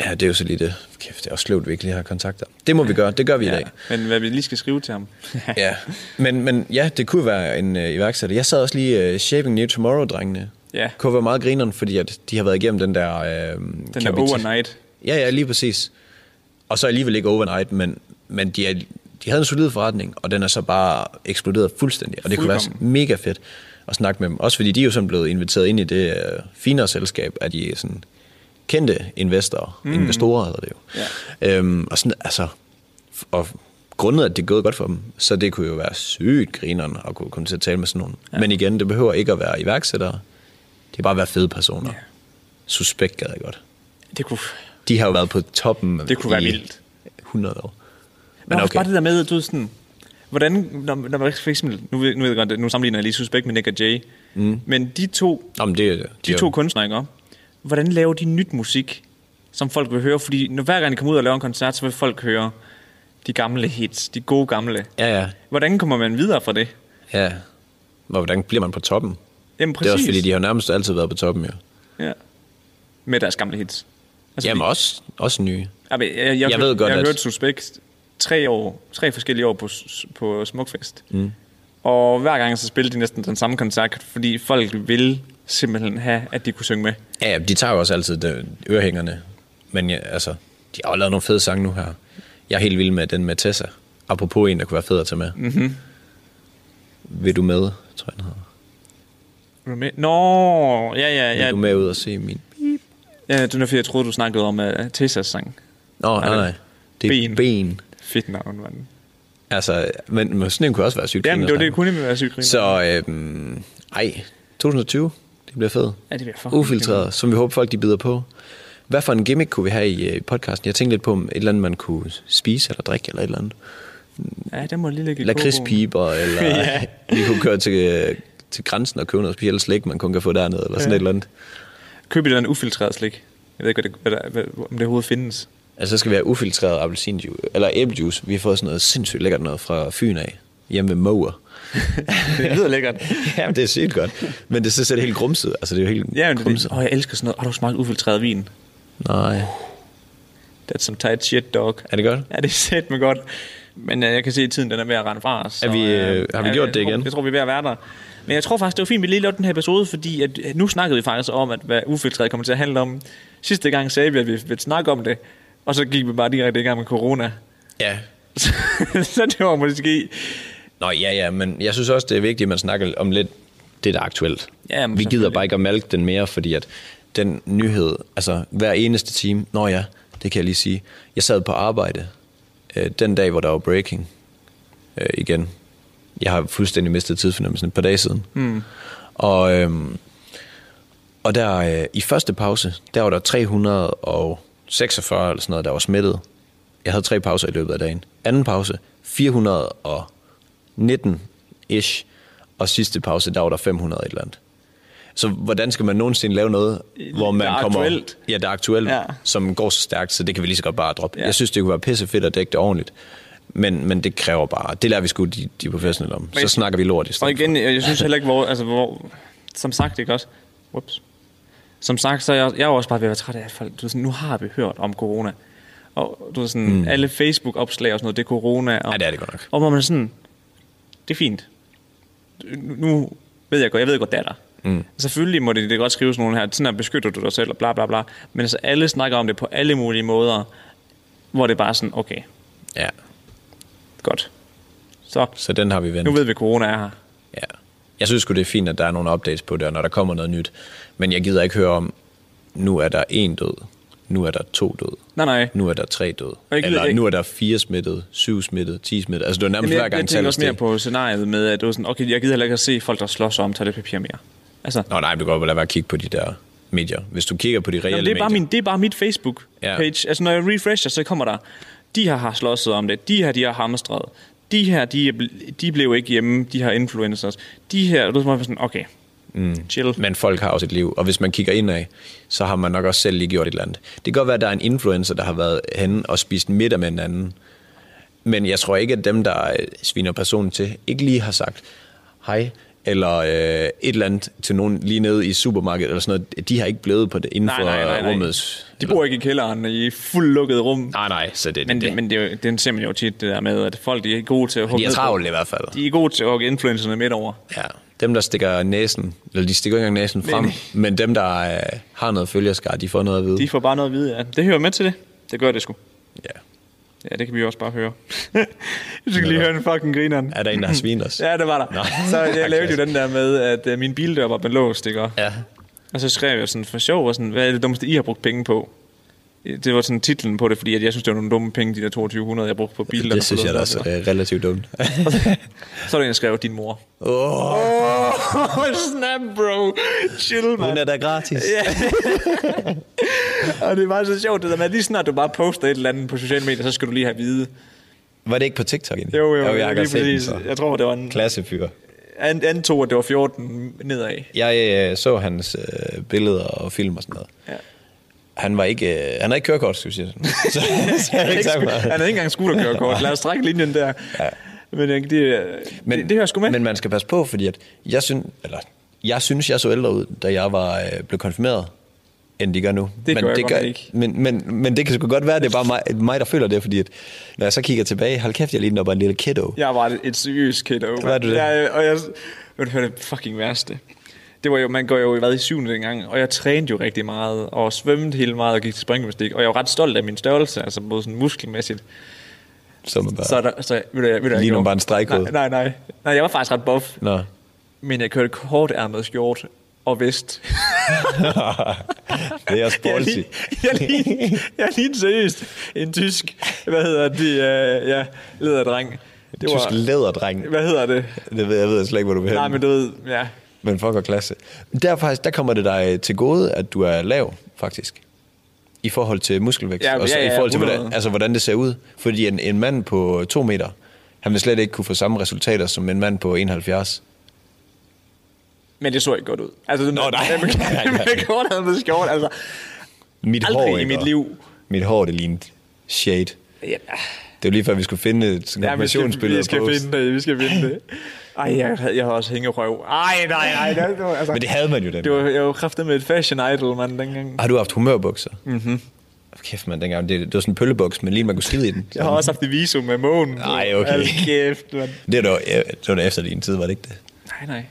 Ja, det er jo så lige det. Kæft, det er også sløvt, vi ikke lige har kontakter. Det må vi gøre. Det gør vi i dag. Men hvad vi lige skal skrive til ham. Ja, men, men ja, det kunne være en øh, iværksætter. Jeg sad også lige uh, Shaping New Tomorrow-drengene. Ja. Kunne være meget grineren, fordi at de har været igennem den der... Øh, Den der overnight. Ja, ja, lige præcis. Og så alligevel ikke overnight, men, men de, er, de havde en solid forretning, og den er så bare eksploderet fuldstændig. Og det kunne være Fuldkommen. mega fedt at snakke med dem. Også fordi de er jo sådan blevet inviteret ind i det øh, finere selskab, at de sådan kendte investorer. Mm. Investorer hedder det jo. Ja. Øhm, og sådan, altså, og grundet, at det er gået godt for dem, så det kunne jo være sygt grineren at kunne komme til at tale med sådan nogen. Ja. Men igen, det behøver ikke at være iværksættere. Det kan bare være fede personer. Ja. Suspekt gad jeg godt. Det kunne, De har jo været på toppen det kunne være vildt. 100 år. Men også bare det der med, du ved sådan, hvordan, når, når man for eksempel, nu, nu ved jeg godt, nu sammenligner jeg lige Suspekt med Nick og Jay, mm. men de to, Nå, men det, de, de to kunstnere, ikke? hvordan laver de nyt musik, som folk vil høre? Fordi når hver gang de kommer ud og laver en koncert, så vil folk høre De gamle hits, de gode gamle. Ja, ja. Hvordan kommer man videre fra det? Ja. Og hvordan bliver man på toppen? Jamen Det er også fordi, de har nærmest altid været på toppen, jo. Ja. Med deres gamle hits. Altså, Jamen også, også nye. Jeg, jeg, jeg, jeg, Jeg ved godt, jeg har at- hørt Suspekt tre, år, tre forskellige år på, på Smukfest. Mm. Og hver gang så spillede de næsten den samme koncert, fordi folk ville simpelthen have, at de kunne synge med. Ja, ja, de tager jo også altid de, ørehængerne. Men ja, altså, de har jo lavet nogle fede sange nu her. Jeg er helt vild med den med Tessa. Apropos en, der kunne være fed at tage med. Mm-hmm. Vil du med, tror jeg, den hedder. Med? Nå, ja, ja, Vil ja. du med ud og se min... ja det er fordi, jeg troede, du snakkede om uh, Tessas sang. Nå, nej, det- nej. Det er Ben. ben. Fedt navn, var den. Altså, men, men sådan en kunne også være sygt Jamen, det var det, kunne være sygt. Så, øhm, ej, 2020, det bliver fedt. Ja, det bliver fucking Ufiltreret, som vi håber, folk de bider på. Hvad for en gimmick kunne vi have i øh, podcasten? Jeg tænkte lidt på, om et eller andet, man kunne spise eller drikke, eller et eller andet. Ja, det må lige ligge i. Lakridspiber, eller (laughs) Ja. vi kunne køre til, øh, til grænsen og købe noget specielt slik, man kun kan få dernede, eller sådan Ja. et eller andet. Køb et eller andet ufiltreret slik. Jeg ved ikke, hvad det, hvad der, hvad, om det overhovedet findes. Altså, så skal vi have ufiltreret appelsinjuice, eller æblejuice. Vi har fået sådan noget sindssygt lækkert noget fra Fyn af, hjemme ved Mower. (laughs) Det lyder lækkert. (laughs) Jamen, det er sygt godt. Men det så ser det helt grumset. Altså, det er jo helt Ja, men det, grumset. åh, jeg elsker sådan noget. Har du smagt ufiltreret vin? Nej. That's some tight shit, dog. Er det godt? Ja, det er (laughs) sæt med godt. Men uh, jeg kan se, at tiden den er ved at rende fra os. Er vi, øh, har vi gjort jeg det tror, igen? Jeg tror, vi er ved at være der. Men jeg tror faktisk, det var fint, at vi lige lavede den her episode, fordi at, at nu snakkede vi faktisk om, at hvad ufiltreret kommer til at handle om. Sidste gang sagde vi, at vi ville snakke om det, og så gik vi bare direkte i gang med corona. Ja. Så, (laughs) så det var måske... Nå, ja, ja, men jeg synes også, det er vigtigt, at man snakker om lidt det, der er aktuelt. Ja, vi gider bare ikke at malke den mere, fordi at den nyhed, altså hver eneste time, nå ja, det kan jeg lige sige. Jeg sad på arbejde øh, den dag, hvor der var breaking øh, igen. Jeg har fuldstændig mistet tidsfornemmelsen et par dage siden. Mm. Og, øhm, og der øh, i første pause, der var der 346 eller sådan noget, der var smittet. Jeg havde tre pauser i løbet af dagen. Anden pause, 419-ish. Og sidste pause, der var der 500 et eller andet. Så hvordan skal man nogensinde lave noget, hvor man Der er kommer... aktuelt. Ja, der er aktuelt, Ja. som går så stærkt, så det kan vi lige så godt bare droppe. Ja. Jeg synes, det kunne være pisse fedt at dække det ordentligt. Men, men det kræver bare... Det lærer vi sgu de, de professionelle om. Så Men- snakker vi lort i Og stedet igen, jeg, jeg synes heller ikke, hvor, altså, hvor, som sagt, ikke også? Whoops. Som sagt, så er jeg, jeg er også bare ved at være træt af, at folk, du sådan, nu har vi hørt om corona. Og du ved, sådan, mm. alle Facebook-opslag og sådan noget, det er corona. Og, Ja, det er det godt nok. Og hvor man er sådan, det er fint. Nu nu ved jeg godt, jeg ved godt, det er der. Mm. Selvfølgelig må det, det godt skrive sådan nogle her, sådan her beskytter du dig selv, og bla bla bla. Men altså, alle snakker om det på alle mulige måder, hvor det er bare sådan, okay, Ja, godt. Så, så den har vi vendt. nu ved vi, at corona er her. Ja. Jeg synes sgu, det er fint, at der er nogle updates på det, og når der kommer noget nyt. Men jeg gider ikke høre om, nu er der en død, nu er der to død, Nej, nej. nu er der tre død, jeg eller ikke- nu er der fire smittet, syv smittet, ti smittet. Altså, det er nærmest Jamen, hver jeg, gang jeg tænker også mere på scenariet med, at det var sådan, okay, jeg gider heller ikke at se folk, der slås om toiletpapir mere. Altså, Nå nej, du kan godt lade være at kigge på de der medier. Hvis du kigger på de reelle Jamen, det, er bare medier. min, det er bare mit Facebook-page. Ja. Altså, når jeg refresher, så kommer der, de her har slåsset om det, de her, de har hamstret, de her, de, de blev ikke hjemme, de har influencers, de her, og du er sådan, okay, mm. chill. Men folk har også et liv, og hvis man kigger indad, så har man nok også selv lige gjort et eller andet. Det kan godt være, at der er en influencer, der har været henne og spist middag med en anden. Men jeg tror ikke, at dem, der øh, sviner personen til, ikke lige har sagt hej, eller øh, et eller andet til nogen lige nede i supermarkedet, eller sådan noget. De har ikke blevet på det inden for Nej, nej, nej, nej. rummets... De bor ikke i kælderen i fuld lukket rum. Nej, nej, så det, Men, det, det, men det, er jo- den ser man jo tit, det der med, at folk de er gode til at hugge de er travlt i hvert fald. De er gode til at hugge influencerne midt over. Ja, dem, der stikker næsen, eller de stikker ikke engang næsen frem, Nej, men dem, der øh, har noget følgerskar, de får noget at vide. De får bare noget at vide, ja. Det hører med til det. Det gør det sgu. Ja. Ja, det kan vi jo også bare høre. (laughs) du skal lige høre en fucking grineren. Er der en, der har svinet os? (laughs) Ja, det var der. Nå. Så jeg (laughs) Okay. lavede jo den der med, at uh, min bildør var belåst, ikke? ja. Og så skrev jeg sådan for sjov, og sådan, hvad er det dummeste, I har brugt penge på? Det var sådan titlen på det, fordi at jeg synes, det var nogle dumme penge, de der 2200, jeg brugte på biler. Det synes jeg da også er relativt dumt. (laughs) Så er der en, der skrev, din mor. oh, Oh, (laughs) snap, bro. Chill, man. hun er da gratis. Og det bare så sjovt, det der med, lige snart du bare poster et eller andet på sociale medier, så skal du lige have vide. Var det ikke på TikTok egentlig? Jo, jo, jo jeg lige den præcis. så. Jeg tror, det var en... Klassefyr. An, antog, at det var 14 nedad. Jeg øh, så hans øh, billeder og film og sådan noget. Ja. Han var ikke, øh, han havde ikke kørekort, skal vi sige. (laughs) Så, så han, ikke, han er ikke engang scooterkørekort. Lad os strække linjen der. Ja. Men, det, det, men, det, det hører sgu med. Men man skal passe på, fordi at jeg, synes, eller, jeg synes, jeg så ældre ud, da jeg var øh, blev konfirmeret, end de gør nu. Det men, gør det gør, ikke. Men, men, men det kan sgu godt være, det er bare mig, mig, der føler det, fordi at, når jeg så kigger tilbage, hold kæft, jeg ligner bare en lille kiddo. Jeg var et seriøst kiddo. Hvad er du det? Jeg, og jeg, vil du høre det fucking værste? Det var jo, man går jo i hvad i syvende dengang, og jeg trænede jo rigtig meget, og svømmede helt meget og gik til springgymnastik, og jeg var ret stolt af min størrelse, altså både sådan muskelmæssigt. Så man bare... Så, der, så ved du, ved du, Ligner jeg bare en stregkode. Nej, nej, nej, nej. jeg var faktisk ret buff, Nå. men jeg kørte kort ærmet skjort og vest. (laughs) det er også jeg, ballsy. lige, jeg, lige, jeg lige seriøst en tysk, hvad hedder det, uh, ja, lederdreng. Det Tysk læderdreng. Hvad hedder det? Det ved jeg, ved jeg slet ikke, hvor du vil Nej, men du ved, ja. Men fuck og klasse. Der, faktisk, der kommer det dig til gode, at du er lav, faktisk. I forhold til muskelvækst. Ja, og så ja, ja, i forhold til, 100. hvordan, altså, hvordan det ser ud. Fordi en, en mand på to meter, han vil slet ikke kunne få samme resultater som en mand på 71. Men det så ikke godt ud. Altså, Nå, nej. (laughs) Med, med kort ærmet skjort, altså. Mit Aldrig hår, i mit Og liv. Mit hår, det lignede shade. Ja, Det var lige før, vi skulle finde et ja vi skal, vi skal og finde det, vi skal finde det. (laughs) Ej, jeg, jeg har også hængerøv. Ej, nej, nej. Det, var, altså, Men det havde man jo den. det var, jeg var kraftet med et fashion idol, mand, dengang. Har du haft humørbukser? Mhm. Kæft, man, dengang. Det, det var sådan en pøllebuks, men lige man kunne skide i den. Jeg har også haft det visum med månen. Ej, okay. Hold kæft, mand. Det var, da- det var efter din tid, var det ikke det? Nej, nej.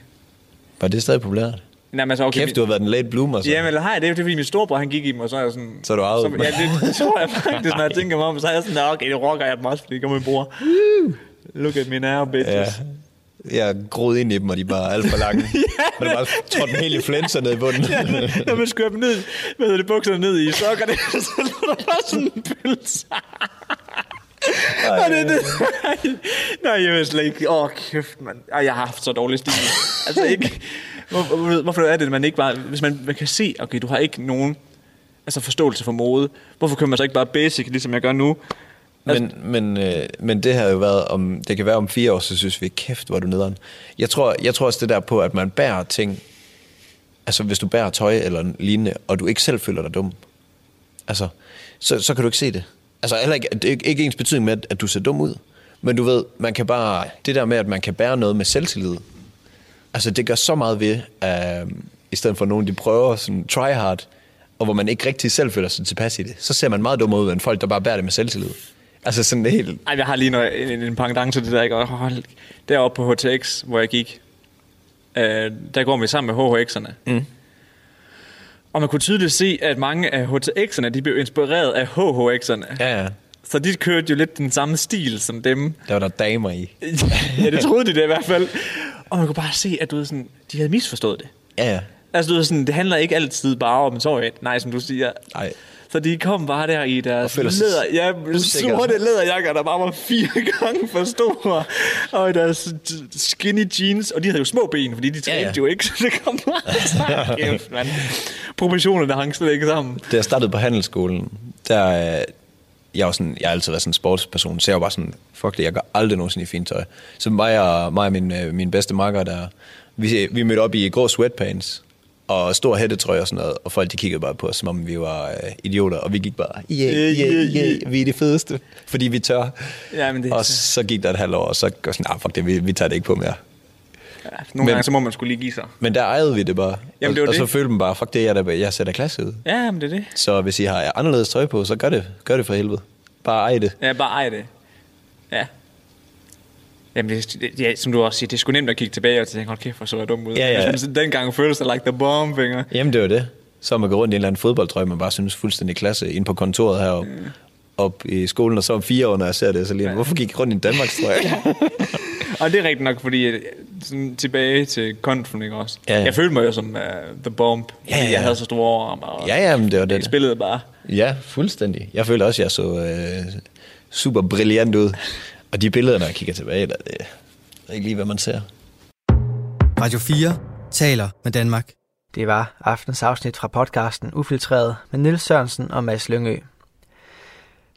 Var det stadig populært? Nej, men altså, okay. Kæft, du har været en late bloomer, så. Jamen, eller har jeg det? Det er fordi min storebror, han gik i dem, og så er jeg sådan... Så er du arvet så. Ja, det tror jeg faktisk, når jeg (laughs) tænker mig om. Så er jeg sådan, "Nå, okay, det rocker jeg dem også, fordi det kommer min bror. Look at me now, bitches. Ja. Jeg groede ind i dem, og de var alt for lange. (laughs) Og det var trådt en hel influencer ned i bunden. Ja, men når man skører dem ned, hvad hedder det, bukserne ned i sokkerne, så lå der bare sådan en pølse. Og det, det, nej, jeg ved slet ikke. Åh, kæft, mand. Ej, jeg har haft så dårlig stil. Altså ikke... Hvor, hvor- hvorfor er det, at man ikke bare... Hvis man, man kan se, okay, du har ikke nogen altså forståelse for mode. Hvorfor kører man så ikke bare basic, ligesom jeg gør nu? Men, men, øh, men det har jo været om, det kan være om fire år, så synes vi, kæft, hvor er du nederen. Jeg tror, jeg tror også det der på, at man bærer ting, altså hvis du bærer tøj eller lignende, og du ikke selv føler dig dum, altså, så, så kan du ikke se det. Altså heller ikke, det er ikke, ikke ens betydning med, at du ser dum ud, men du ved, man kan bare, det der med, at man kan bære noget med selvtillid, altså det gør så meget ved, øh, i stedet for nogen, de prøver sådan try hard, og hvor man ikke rigtig selv føler sig tilpas i det, så ser man meget dummere ud, end folk, der bare bærer det med selvtillid. Altså sådan helt... Ej, jeg har lige noget, en, en pendant til det der, ikke? Og hold, deroppe på HTX, hvor jeg gik, øh, der går vi sammen med HHX'erne. Mm. Og man kunne tydeligt se, at mange af HTX'erne, de blev inspireret af HHX'erne. Ja, ja. Så de kørte jo lidt den samme stil som dem. Der var der damer i. (laughs) ja, det troede de det i hvert fald. Og man kunne bare se, at du ved, sådan, de havde misforstået det. Ja, ja. Altså, du ved, sådan, det handler ikke altid bare om så Nej, som du siger. Nej. Så de kom bare der i deres læder, ja, usikre. sorte læderjakker, der bare var fire (laughs) gange for store, og i deres skinny jeans, og de havde jo små ben, fordi de trænede Ja, ja, jo ikke, (laughs) så det kom bare (laughs) kæft, mand. Proportionerne hang slet ikke sammen. Da jeg startede på handelsskolen, der... øh, Jeg, var sådan, jeg har altid været sådan en sportsperson, så jeg var bare sådan, fuck det, jeg går aldrig nogensinde i fint tøj. Så mig og, mig og min, øh, min bedste makker der, vi, vi mødte op i grå sweatpants, og stor hættetrøje og sådan noget, og folk de kiggede bare på os, som om vi var øh, idioter, og vi gik bare, yeah, Yeah, yeah, yeah, yeah, vi er de fedeste, fordi vi tør. Ja, men det, Og så gik der et halvt år, og så går sådan, nah, fuck det, vi, vi tager det ikke på mere. ja, nogle men- gange, så må man skulle lige give sig. Men der ejede vi det bare. Jamen, det var og, og så det. følte man bare, fuck det, jeg, er der, jeg da klasse ud. Ja, men det er det. Så hvis I har anderledes tøj på, så gør det, gør det for helvede. Bare ej det. Ja, bare ej det. Ja. Jamen, det, ja, som du også siger, det er sgu nemt at kigge tilbage og tænke, hold kæft, hvor så jeg dum ud. Ja, ja. Jeg synes, dengang føltes det like the bomb finger. Jamen det var det. Så man går rundt i en eller anden fodboldtrøje, man bare synes fuldstændig klasse, ind på kontoret heroppe. Mm. Op i skolen, og så om fire år, når jeg ser det, så lige, hvorfor gik jeg rundt i en Danmarks trøje? (laughs) Og det er rigtigt nok, fordi øh, sådan, tilbage til konfen, ikke også? Ja, ja. Jeg følte mig jo som uh, the bomb, Ja, ja. jeg havde så store arme, og ja, ja, men det var jeg det. spillede bare. Ja, fuldstændig. Jeg følte også, at jeg så øh, super brilliant ud. (laughs) Og de billeder, når jeg kigger tilbage, der, det er ikke lige, hvad man ser. Radio 4 taler med Danmark. Det var aftens afsnit fra podcasten Ufiltreret med Nils Sørensen og Mads Lyngø.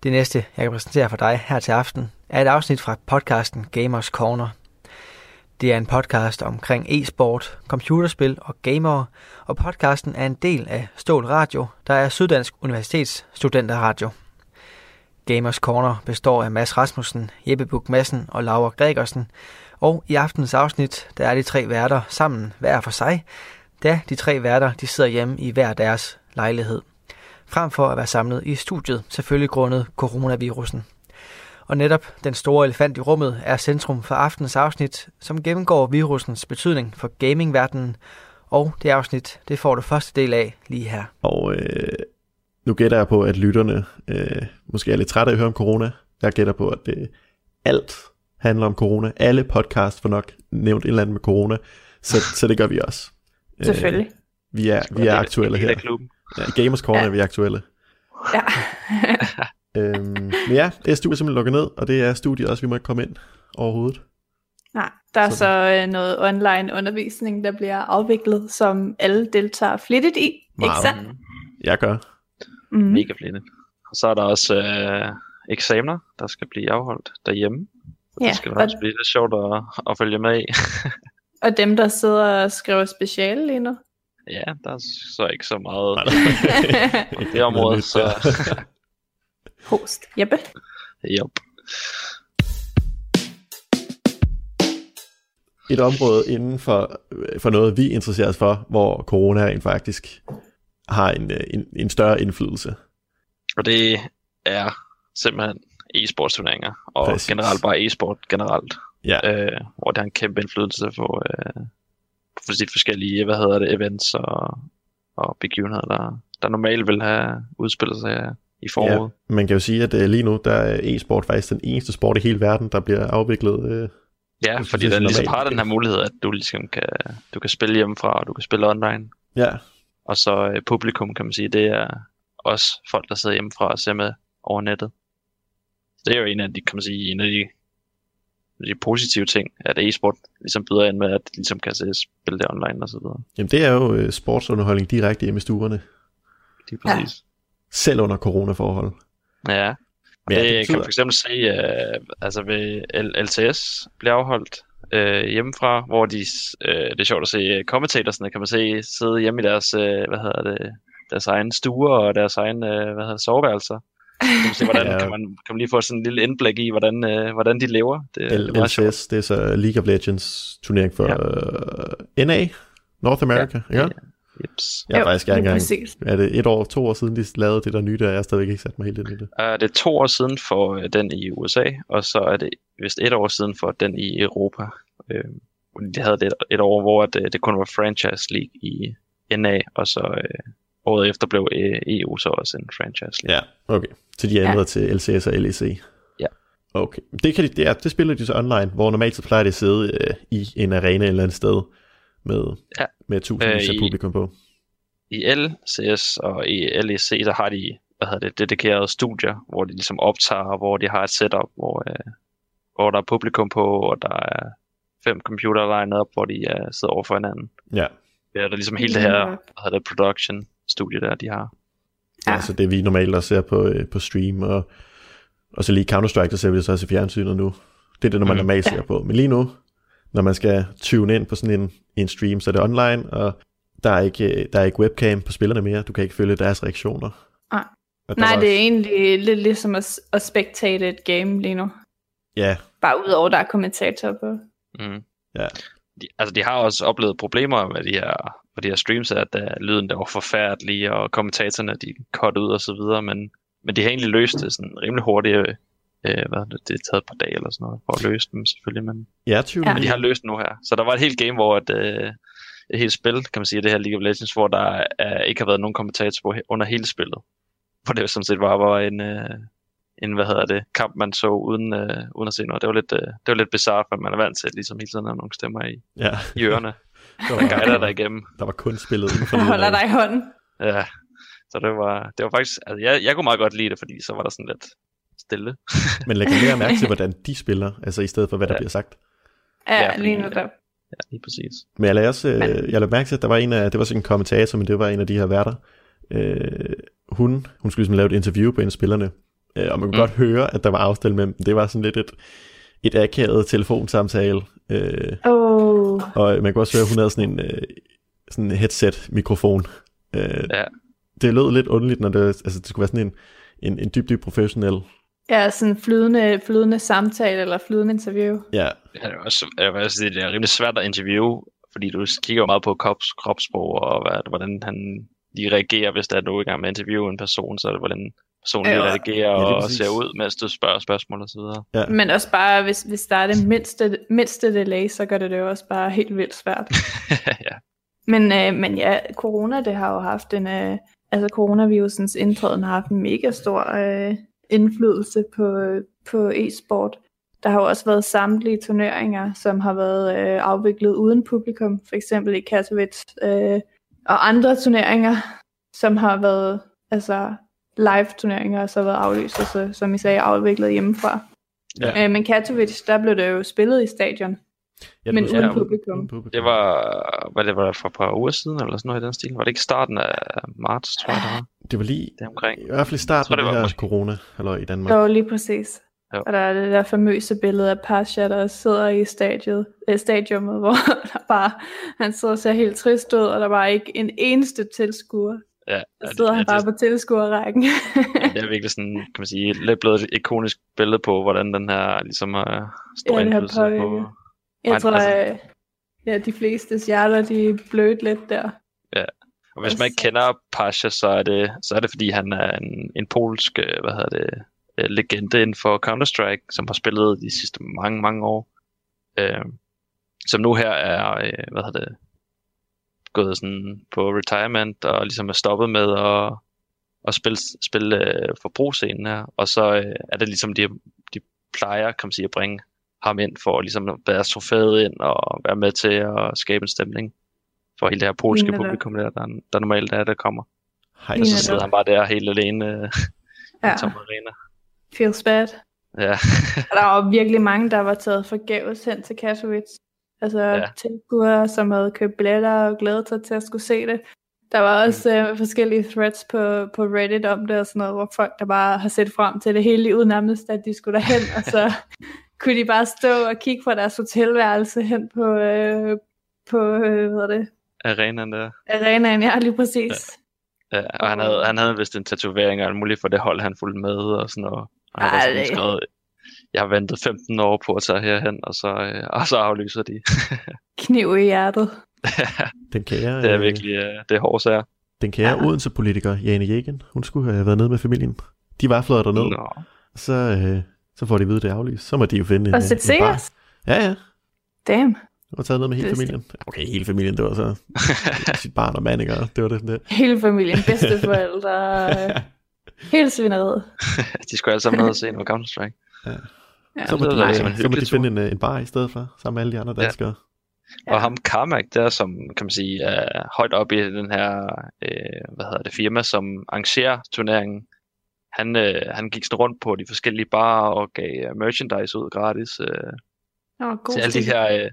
Det næste, jeg kan præsentere for dig her til aften, er et afsnit fra podcasten Gamers Corner. Det er en podcast omkring e-sport, computerspil og gamere, og podcasten er en del af Stål Radio, der er Syddansk Universitets studenterradio. Gamers Corner består af Mads Rasmussen, Jeppe Buk Madsen og Laura Gregersen, og i aftens afsnit, der er de tre værter sammen hver for sig, da de tre værter de sidder hjemme i hver deres lejlighed. Frem for at være samlet i studiet, selvfølgelig grundet coronavirusen. Og netop den store elefant i rummet er centrum for aftens afsnit, som gennemgår virusens betydning for gamingverdenen. Og det afsnit, det får du første del af lige her. Og øh, nu gætter jeg på, at lytterne øh, måske er lidt trætte af at høre om corona. Jeg gætter på, at det, alt handler om corona. Alle podcast får nok nævnt et eller andet med corona. Så, så det gør vi også. Selvfølgelig. Øh, vi er, vi er aktuelle her. Ja, I Gamers Corner ja. er vi aktuelle. Ja. (laughs) øhm, men ja, det er studiet simpelthen lukket ned, og det er studiet også, vi må ikke komme ind overhovedet. Nej, der er så, så øh, noget online undervisning, der bliver afviklet, som alle deltager flittigt i, Meget. ikke sandt? Jeg gør. Mm. Mega flittigt. Og så er der også øh, eksamener, der skal blive afholdt derhjemme. Ja, det skal også blive lidt sjovt at, at følge med i. (laughs) og dem, der sidder og skriver speciale lige nu? Ja, der er så ikke så meget (laughs) på det område. Så... (laughs) Host. Jeppe? Yep. Et område inden for, for noget, vi interesserer os for, hvor corona rent faktisk har en, en, en større indflydelse. Og det er simpelthen e-sportsturneringer, og Præcis. generelt bare e-sport generelt. Ja. Øh, hvor det har en kæmpe indflydelse på, øh, på de forskellige, hvad hedder det, events og, og begivenheder, der, der normalt vil have udspillet sig i foråret. Ja, man kan jo sige, at uh, lige nu, der er e-sport faktisk den eneste sport i hele verden, der bliver afviklet. Uh, ja, fordi den ligesom har den her mulighed, at du ligesom kan, du kan spille hjemmefra, og du kan spille online. Ja. Og så uh, publikum, kan man sige, det er også folk, der sidder hjemmefra og ser med over nettet. Det er jo en af de, kan man sige, en af de de positive ting, at e-sport ligesom byder ind med, at de ligesom kan se, spille det online og så videre. Jamen det er jo uh, sportsunderholdning direkte hjemme i stuerne. Det er præcis. Ja. Selv under coronaforhold. Ja, ja, det, det betyder... kan man for eksempel se, uh, altså ved LTS bliver afholdt uh, hjemmefra, hvor de, uh, det er sjovt at se kommentatorsne, kan man se sidde hjemme i deres, uh, hvad hedder det, deres egen stuer og deres egen, uh, hvad hedder det, soveværelser kan man se, hvordan (laughs) ja. kan, man, kan man lige få sådan en lille indblik i, hvordan, øh, hvordan de lever. Det, L- det, er LCS, det er så League of Legends turnering for ja. uh, NA, North America, ja? ja? Jeps. Jeg er faktisk ikke engang, er det et år, to år siden, de lavede det der nye, der jeg stadigvæk ikke sat mig helt ind i det. Uh, det er to år siden for uh, den i USA, og så er det vist et år siden for den i Europa. Uh, de havde det et, et år, hvor det, det kun var franchise league i NA, og så uh, året efter blev EU så også en franchise league. Ja, okay. Så de er ændret ja. til LCS og LEC? Ja. Okay. Det, kan de, det, er, det spiller de så online, hvor normalt så plejer de at sidde øh, i en arena et eller andet sted med, ja. med tusindvis af publikum på. I LCS og i LEC, der har de hvad hedder det, dedikerede studier, hvor de ligesom optager, hvor de har et setup, hvor, øh, hvor der er publikum på, og der er fem computer lined op, hvor de uh, sidder over for hinanden. Ja. Ja, der er ligesom hele det her, hvad hedder det, production studie der, de har. Ja. Altså det vi normalt også ser på, øh, på stream, og, og så lige Counter-Strike, der ser vi det så også i fjernsynet nu. Det er det, når man mm. normalt ser på. Men lige nu, når man skal tune ind på sådan en, en stream, så er det online, og der er, ikke, der er ikke webcam på spillerne mere. Du kan ikke følge deres reaktioner. Ah. Nej, det er egentlig lidt ligesom at, at spectate et game lige nu. Ja. Bare udover, der er kommentatorer på. Mm. Ja. De, altså, de har også oplevet problemer med de her på de her streams, at der, lyden der var forfærdelig, og kommentatorerne de cut ud og så videre, men, men de har egentlig løst det sådan rimelig hurtigt. Øh, hvad det, det er taget et par dage eller sådan noget, for at løse dem selvfølgelig, men, ja, ja. men de har løst nu her. Så der var et helt game, hvor et, øh, et helt spil, kan man sige, det her League of Legends, hvor der er, ikke har været nogen kommentator på under hele spillet. (laughs) Hvor det sådan set bare var en, øh, en hvad hedder det, kamp, man så uden, øh, uden at se noget. Det var lidt, øh, det var lidt bizarre, for man er vant til ligesom hele tiden at have nogle stemmer i, ja. i ørerne. (laughs) Der var guider der igennem. Der var kun spillet (laughs) inden for Jeg holder dig i hånden. Ja, så det var, det var faktisk, altså jeg, jeg kunne meget godt lide det, fordi så var der sådan lidt stille. (laughs) Men læg mere mærke til, hvordan de spiller, altså i stedet for, hvad der ja. bliver sagt. Ja, ja lige nu der. Ja, lige præcis. Men jeg lagde også, øh, jeg lagde mærke til, at der var en af, det var sådan en kommentator, men det var en af de her værter. Øh, hun, hun skulle ligesom lave et interview på en af spillerne, øh, og man kunne mm. godt høre, at der var afstillet mellem dem. Det var sådan lidt et, et akavet telefonsamtale. Øh, Oh, og man kunne også høre, at hun havde sådan en, øh, sådan en headset-mikrofon. Øh, Ja. Det lød lidt underligt, når det, altså, det skulle være sådan en, en, en dybt, dybt professionel. Ja, sådan flydende, flydende samtale eller flydende interview. Ja, Ja, det er også, jeg vil også sige, det er rimelig svært at interviewe, fordi du kigger jo meget på krops, kropssprog, og hvad, hvordan han lige reagerer, hvis der er noget i gang med at interviewe en person, så er det, hvordan personen Ja. reagerer Ja, og præcis. ser ud, mens du spørger spørgsmål og så videre. ja. Men også bare, hvis, hvis der er det mindste, mindste delay, så gør det det jo også bare helt vildt svært. (laughs) ja. Men, øh, men ja, corona, det har jo haft en, øh, altså coronavirusens indtræden har haft en mega stor øh, indflydelse på, på e-sport. Der har jo også været samtlige turneringer, som har været øh, afviklet uden publikum, for eksempel i Katowice, øh, og andre turneringer, som har været altså live turneringer, så har været aflyst, og så, som I sagde, afviklet hjemmefra. Ja. Øh, men Katowice, der blev det jo spillet i stadion, ja men det uden ja, publikum. uden publikum. Det var, hvad det var for et par uger siden, eller sådan noget i den stil. Var det ikke starten af marts, tror jeg, det var? Det var lige, Det omkring. i hvert fald i starten tror, det af det var her måske- corona, eller i Danmark. Jo, lige præcis. Jo. Og der er det der famøse billede af Pasha, der sidder i stadiet, øh, stadiummet, (laughs) hvor der bare, han sidder og ser helt trist ud, og der var ikke en eneste tilskuer. Ja, Der ja, sidder det, han ja, bare det, på tilskuerrækken. det er virkelig sådan, kan man sige, lidt blevet et ikonisk billede på, hvordan den her ligesom er stor Ja, det har indflydelse på. Jeg tror, altså- at ja, de fleste hjerter, de blødt lidt der. Og hvis man ikke kender Pasha, så er det, så er det fordi han er en, en polsk, øh, hvad hedder det, øh, legende inden for Counter-Strike, som har spillet de sidste mange, mange år. Øh, som nu her er, øh, hvad hedder det, gået sådan på retirement og ligesom er stoppet med at, at spille, spille øh, forbrugsscenen her. Og så øh, er det ligesom, de, de plejer, kan man sige, at bringe ham ind for ligesom at bære trofæet ind og være med til at skabe en stemning for hele det her polske Ligner publikum, der, der, der normalt er, der kommer. Hej, Og så sidder det. han bare der helt alene øh, i Ja, en tom arena. feels bad. Ja, (laughs) Og der var virkelig mange, der var taget forgæves hen til Katowice. Altså Ja. tilskuere, som havde købt billetter og glædet sig til at skulle se det. Der var også øh, forskellige threads på, på Reddit om det og sådan noget, hvor folk der bare har set frem til det hele livet nærmest, at de skulle derhen, og så (laughs) kunne de bare stå og kigge fra deres hotelværelse hen på, øh, på øh, hvad hedder det, arenaen der. arenaen, ja, lige præcis. Ja, og han havde, han havde vist en tatovering og alt muligt for det hold, han fulgte med og sådan noget. Og han Ej, havde sådan skrevet, jeg har ventet 15 år på at tage herhen, og så, øh, og så aflyser de. (laughs) Kniv i hjertet. (laughs) Den kære, det er øh, virkelig, øh, det er hårdt sager. den kære Ja. Odense-politiker, Jane Jegen, hun skulle have været nede med familien. De var fløjet derned, Nå. så, øh, så får de at vide, det er aflyst. Så må de jo finde en, Og en se bar. os. Ja, ja. Damn. Var taget ned med hele Det vidste familien. Okay, hele familien, det var så (laughs) sit barn og mand, ikke? Og Det var det sådan det. Hele familien, bedsteforældre, (laughs) hele svineriet. (laughs) de skulle alle sammen ned og se noget Counter-Strike. Ja. Så må, det de, så må de finde en, øh, en bar i stedet for, sammen med alle de andre Ja. danskere. Og ham Carmack der, som kan man sige er højt op i den her, øh, hvad hedder det, firma, som arrangerer turneringen, han, øh, han gik sådan rundt på de forskellige barer og gav øh, merchandise ud gratis øh, god til alle de her, øh,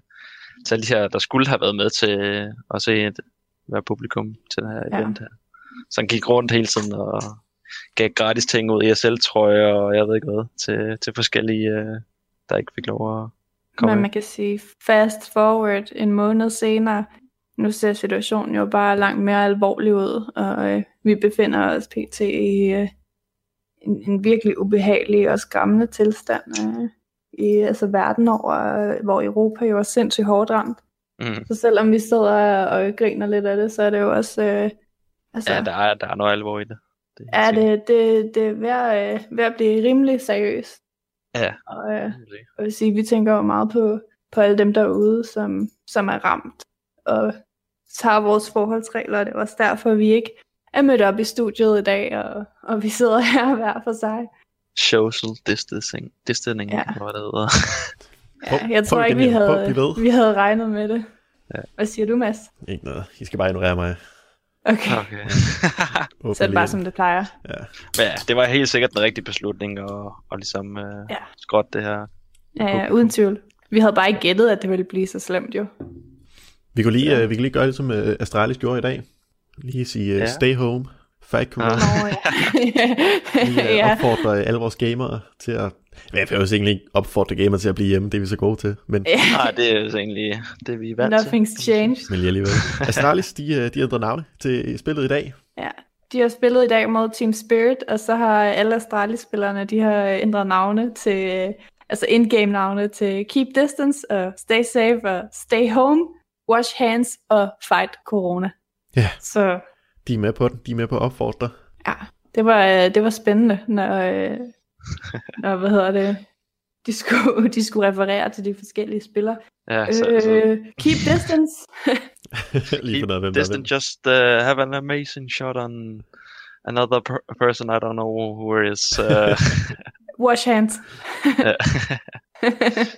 alle de her, der skulle have været med til øh, at se et, være publikum til den her Ja. event her. Så han gik rundt hele tiden og gav gratis ting ud, ESL-trøjer og jeg ved ikke hvad, til, til forskellige, øh, der ikke fik lov at komme Men man kan sige fast forward en måned senere, nu ser situationen jo bare langt mere alvorlig ud, og øh, vi befinder os pt. i øh, en, en virkelig ubehagelig og skræmmende tilstand øh, i altså verden over, hvor Europa jo er sindssygt hårdt ramt. Mm. Så selvom vi sidder og griner lidt af det, så er det jo også... Øh, altså, Ja, der er, der er noget alvor i det. det er helt det, det, det er ved at, øh, ved at blive rimelig seriøst. Ja. Og, øh, jeg vil sige, vi tænker jo meget på, på alle dem derude, som, som er ramt, og tager vores forholdsregler, og det er også derfor, vi ikke er mødt op i studiet i dag, og, og vi sidder her hver for sig. Social distancing, distancing Ja. ja. hvad det hedder. Ja, jeg tror ikke, vi havde, vi havde regnet med det. Ja. Hvad siger du, Mads? Ikke noget. I skal bare ignorere mig. Okay, Okay. (laughs) Så er det bare som det plejer. Ja. Men ja, det var helt sikkert den rigtige beslutning at, at ligesom uh, Ja. ja. skråtte det her. Ja, ja, uden tvivl. Vi havde bare ikke gættet, at det ville blive så slemt jo. Vi kan lige, uh, vi kan lige gøre det, som uh, Astralis gjorde i dag. Lige sige uh, Ja. stay home, ikke corona. Nå, ja. (laughs) Vi øh, ja. opfordrer alle vores gamere til at... Jeg vil jo egentlig ikke opfordre gamere til at blive hjemme, det er vi så gode til, men, Nej, det er jo så egentlig det, vi er vant til. Nothing's changed. men lige alligevel. (laughs) Astralis, de, øh, de ændrer navne til spillet i dag. Ja. De har spillet i dag mod Team Spirit, og så har alle Astralis-spillerne, de har ændret navne til, altså in-game navne til Keep Distance, og Stay Safe, og Stay Home, Wash Hands og Fight Corona. Ja. Så De er med på den, de er med på at opfordre. ja, det var, øh, det var spændende, når, øh, (laughs) når hvad hedder det, de skulle, (laughs) de skulle referere til de forskellige spillere. Ja, så, så Øh, keep distance. (laughs) lige noget, hvem vinder. just uh, have an amazing shot on another per- person I don't know who is. Uh, Wash hands. ja.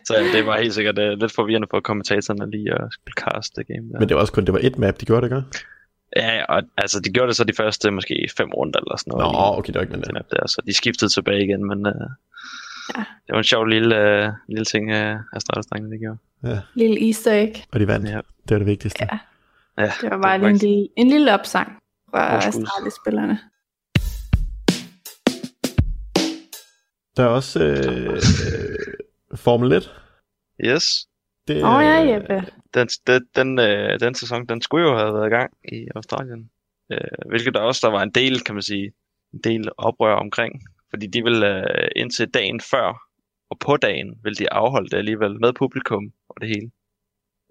så ja, det var helt sikkert uh, lidt forvirrende for kommentatorerne lige at skulle cast det game der. Men det var også kun, det var et map, de gjorde det, ikke? Ja, ja, og altså de gjorde det så de første måske fem runder eller sådan Nå, noget. lige okay, det var ikke med det. der, så de skiftede tilbage igen, men uh, Ja. det var en sjov lille, uh, lille ting, uh, Astralis-drengene det gjorde. Lille easter egg. Og de vandt. Ja. Det var det vigtigste. Ja. Ja, Det var bare lige en faktisk- lille, en lille opsang fra. Astralis-spillerne. Der er også øh, øh, Formel 1. Yes, Det, Åh oh, ja, Jeppe. den, den, den, øh, den sæson, den skulle jo have været i gang i Australien. Øh, hvilket der også der var en del, kan man sige, en del oprør omkring. Fordi de ville øh, indtil dagen før, og på dagen, ville de afholde det alligevel med publikum og det hele.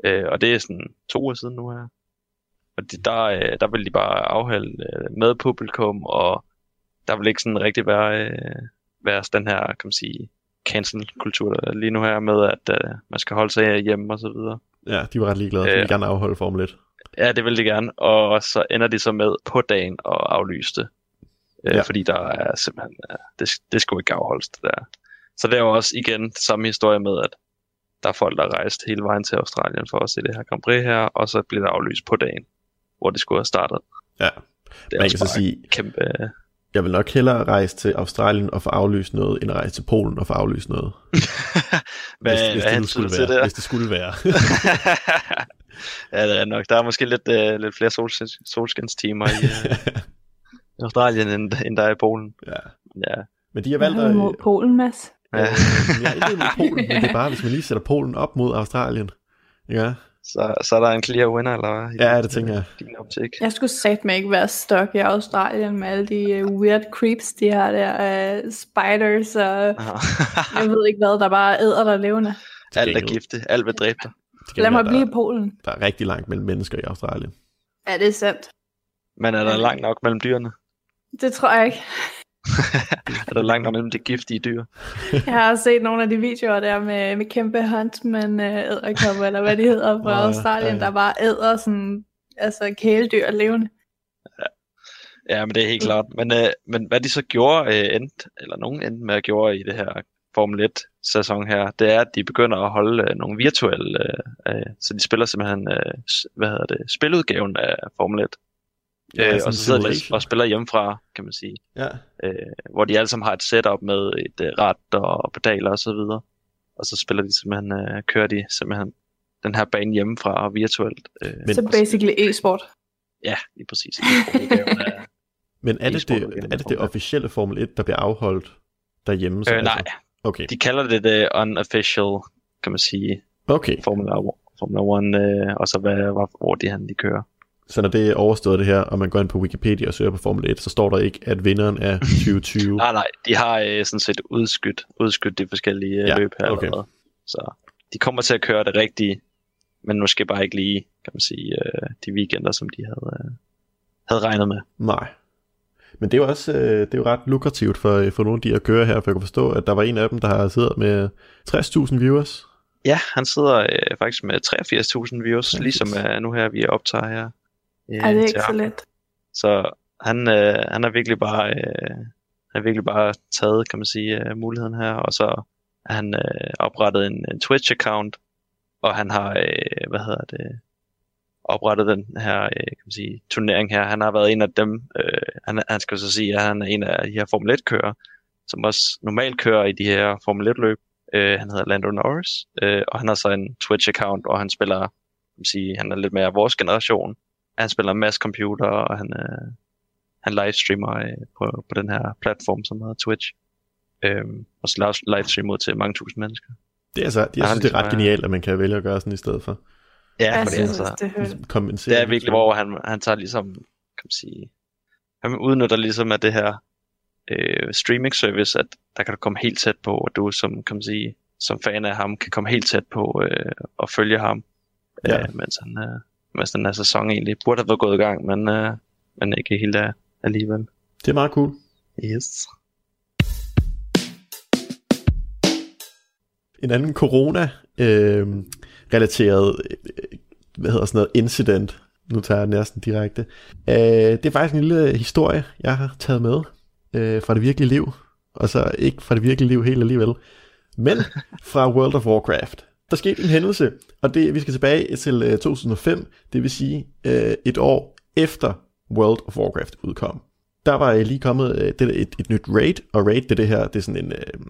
Øh, og det er sådan to uger siden nu her. Og de, der, øh, der ville de bare afholde øh, med publikum, og der vil ikke sådan rigtig være, øh, være den her, kan man sige, cancel-kultur lige nu her med, at øh, man skal holde sig hjemme og så videre. Ja, de var ret ligeglade, for de Øh. ville gerne afholde Formel 1. Ja, det vil de gerne, og så ender de så med på dagen at aflyse det. Øh, Ja. Fordi der er simpelthen, øh, det, det skulle ikke afholdes det der. Så det er jo også igen samme historie med, at der er folk, der er rejst hele vejen til Australien for at se det her Grand Prix her, og så bliver det aflyst på dagen, hvor det skulle have startet. Ja. Det er Man også kan så sige, kæmpe... jeg vil nok hellere rejse til Australien og få aflyst noget, end at rejse til Polen og få aflyst noget. (laughs) hvad, hvis, hvis, hvad det skulle til være, der? hvis det skulle være. (laughs) ja, det er nok. Der er måske lidt, øh, lidt flere solskins, solskinstimer i, øh, i Australien, end, end der er i Polen. ja. Ja, Men de har valgt at... mod Polen, Mads? Øh, jeg er ikke Polen, men det er bare, hvis man lige sætter Polen op mod Australien. Ja, så, så er der en clear winner, eller hvad? i ja din- det tænker jeg. Din optik. Jeg skulle satme ikke være stok i Australien med alle de uh, weird creeps, de har der. Uh, spiders og jeg ved ikke hvad, der bare æder der levende. alt er gifte, alt vil dræbe dig. Lad mig blive i Polen. der er rigtig langt mellem mennesker i Australien. Ja, det er sandt. Men er der langt nok mellem dyrene? Det tror jeg ikke. (laughs) Er der langt mellem de giftige dyr? (laughs) Jeg har set nogle af de videoer der med, med kæmpe huntsman, uh, æderkopper, eller hvad de hedder fra ja, Australien, ja, ja. der bare æder sådan, altså kæledyr levende. Ja, men det er helt klart. Men, øh, men hvad de så gjorde, øh, endte, eller nogen endte med at gøre i det her Formel 1-sæson her, det er, at de begynder at holde øh, nogle virtuelle, øh, øh, så de spiller simpelthen, øh, hvad hedder det, spiludgaven af Formel 1. Ja, øh, og så sidder de og spiller hjemmefra, kan man sige. Ja, øh, hvor de alle sammen har et setup med et øh, ret og pedaler og så videre. Og så spiller de simpelthen, øh, kører de simpelthen den her bane hjemmefra og virtuelt. Øh, Men- Så basically e-sport. ja, lige præcis. (laughs) Men er det det, er det, det Formel 1? officielle Formel 1, der bliver afholdt derhjemme? så øh, nej, altså- Okay, de kalder det det unofficial, kan man sige, okay. Formula, Formula 1, øh, og så hvad, hvor, hvor de, han, de kører. Så når det er overstået det her, og man går ind på Wikipedia og søger på Formel 1, så står der ikke, at vinderen er (laughs) 2020. Nej, nej, de har øh, sådan set udskydt, udskydt de forskellige øh, Ja, løb her okay. allerede. Så de kommer til at køre det rigtige, men måske bare ikke lige, kan man sige, øh, de weekender, som de havde, øh, havde regnet med. Nej. Men det er jo også øh, det er jo ret lukrativt for, for nogle af de at køre her, for jeg kan forstå, at der var en af dem, der har siddet med 60.000 viewers. Ja, han sidder øh, faktisk med 83.000 views, Ja, ligesom øh, nu her, vi optager her. Øh, Er det til ikke så let? Så han, øh, han har virkelig bare, øh, han har virkelig bare taget, kan man sige, øh, muligheden her, og så har han øh, oprettet en, en Twitch-account, og han har, øh, hvad hedder det, oprettet den her, øh, kan man sige, turnering her. Han har været en af dem, øh, han, han skal så sige, at han er en af de her Formel 1-kører, som også normalt kører i de her Formel 1-løb. Øh, han hedder Lando Norris, øh, og han har så en Twitch-account, og han spiller, kan man sige, han er lidt mere af vores generation. Han spiller mass computer, og han, øh, han livestreamer øh, på, på den her platform, som hedder Twitch. Øhm, og så livestreamer ud til mange tusind mennesker. Det er altså, jeg synes, det er ret genialt, at man kan vælge at gøre sådan i stedet for. Ja, Jeg for det, er synes, altså, det, det er virkelig, hvor han, han tager ligesom, kan man sige, han udnytter ligesom af det her øh, streaming service, at der kan du komme helt tæt på, og du som, kan man sige, som fan af ham, kan komme helt tæt på øh, og følge ham, Ja. øh, mens, han, øh, mens den her sæson egentlig burde have været gået i gang, men, øh, men ikke helt af, alligevel. Det er meget cool. Yes. En anden corona-relateret, øh, hvad hedder sådan noget, incident, nu tager jeg den næsten direkte. Øh, det er faktisk en lille historie, jeg har taget med øh, fra det virkelige liv, og så ikke fra det virkelige liv helt alligevel, men (laughs) fra World of Warcraft. Der skete en hændelse, og det vi skal tilbage til øh, 2005, det vil sige øh, et år efter World of Warcraft udkom. Der var øh, lige kommet øh, det, et, et nyt raid, og raid det er det her, det er sådan en, øh,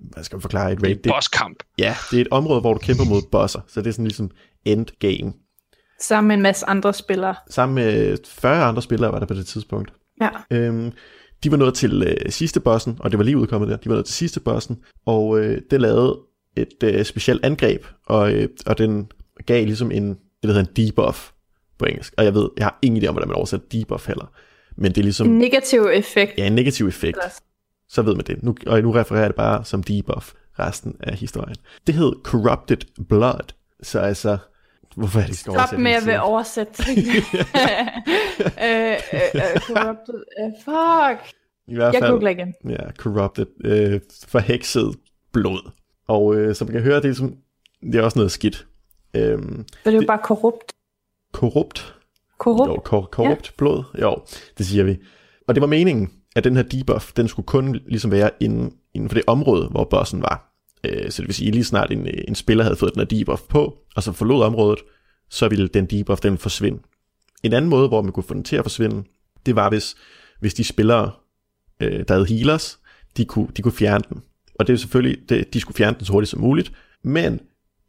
hvad skal man forklare et raid? En Det, bosskamp. ja, det er et område, hvor du kæmper mod bosser, så det er sådan ligesom endgame. Sammen med en masse andre spillere. Sammen med 40 andre spillere var der på det tidspunkt. Ja. Øhm, de var nået til øh, sidste bossen, og det var lige udkommet der. De var nået til sidste bossen, og øh, det lavede et øh, specielt angreb, og, øh, og den gav ligesom en, det der hedder en debuff på engelsk. Og jeg ved, jeg har ingen idé om, hvordan man oversætter debuff heller. Men det er ligesom En negativ effekt. ja, en negativ effekt. Ellers. Så ved man det. Nu, og nu refererer jeg det bare som debuff resten af historien. Det hed Corrupted Blood. Så altså, hvorfor er det, de skal Stop med at vil til? oversætte (laughs) ting. (laughs) øh, øh, øh, corrupted. Øh, fuck. I hvert Jeg fald, googler igen. Ja, corrupted. Øh, forhekset blod. Og øh, som man kan høre, det er, som, det er også noget skidt. Øhm, det er jo bare korrupt. korrupt. Korrupt. Jo, kor- korrupt ja. blod. Jo, det siger vi. Og det var meningen, at den her debuff, den skulle kun ligesom være inden, inden for det område, hvor bossen var. Øh, så det vil sige, lige snart en, en spiller havde fået den her debuff på, og så forlod området, så ville den debuff, den forsvinde. En anden måde, hvor man kunne få den til at forsvinde, det var, hvis, hvis de spillere, øh, der havde healers, de kunne, de kunne fjerne den. Og det er selvfølgelig, det, de skulle fjerne den så hurtigt som muligt, men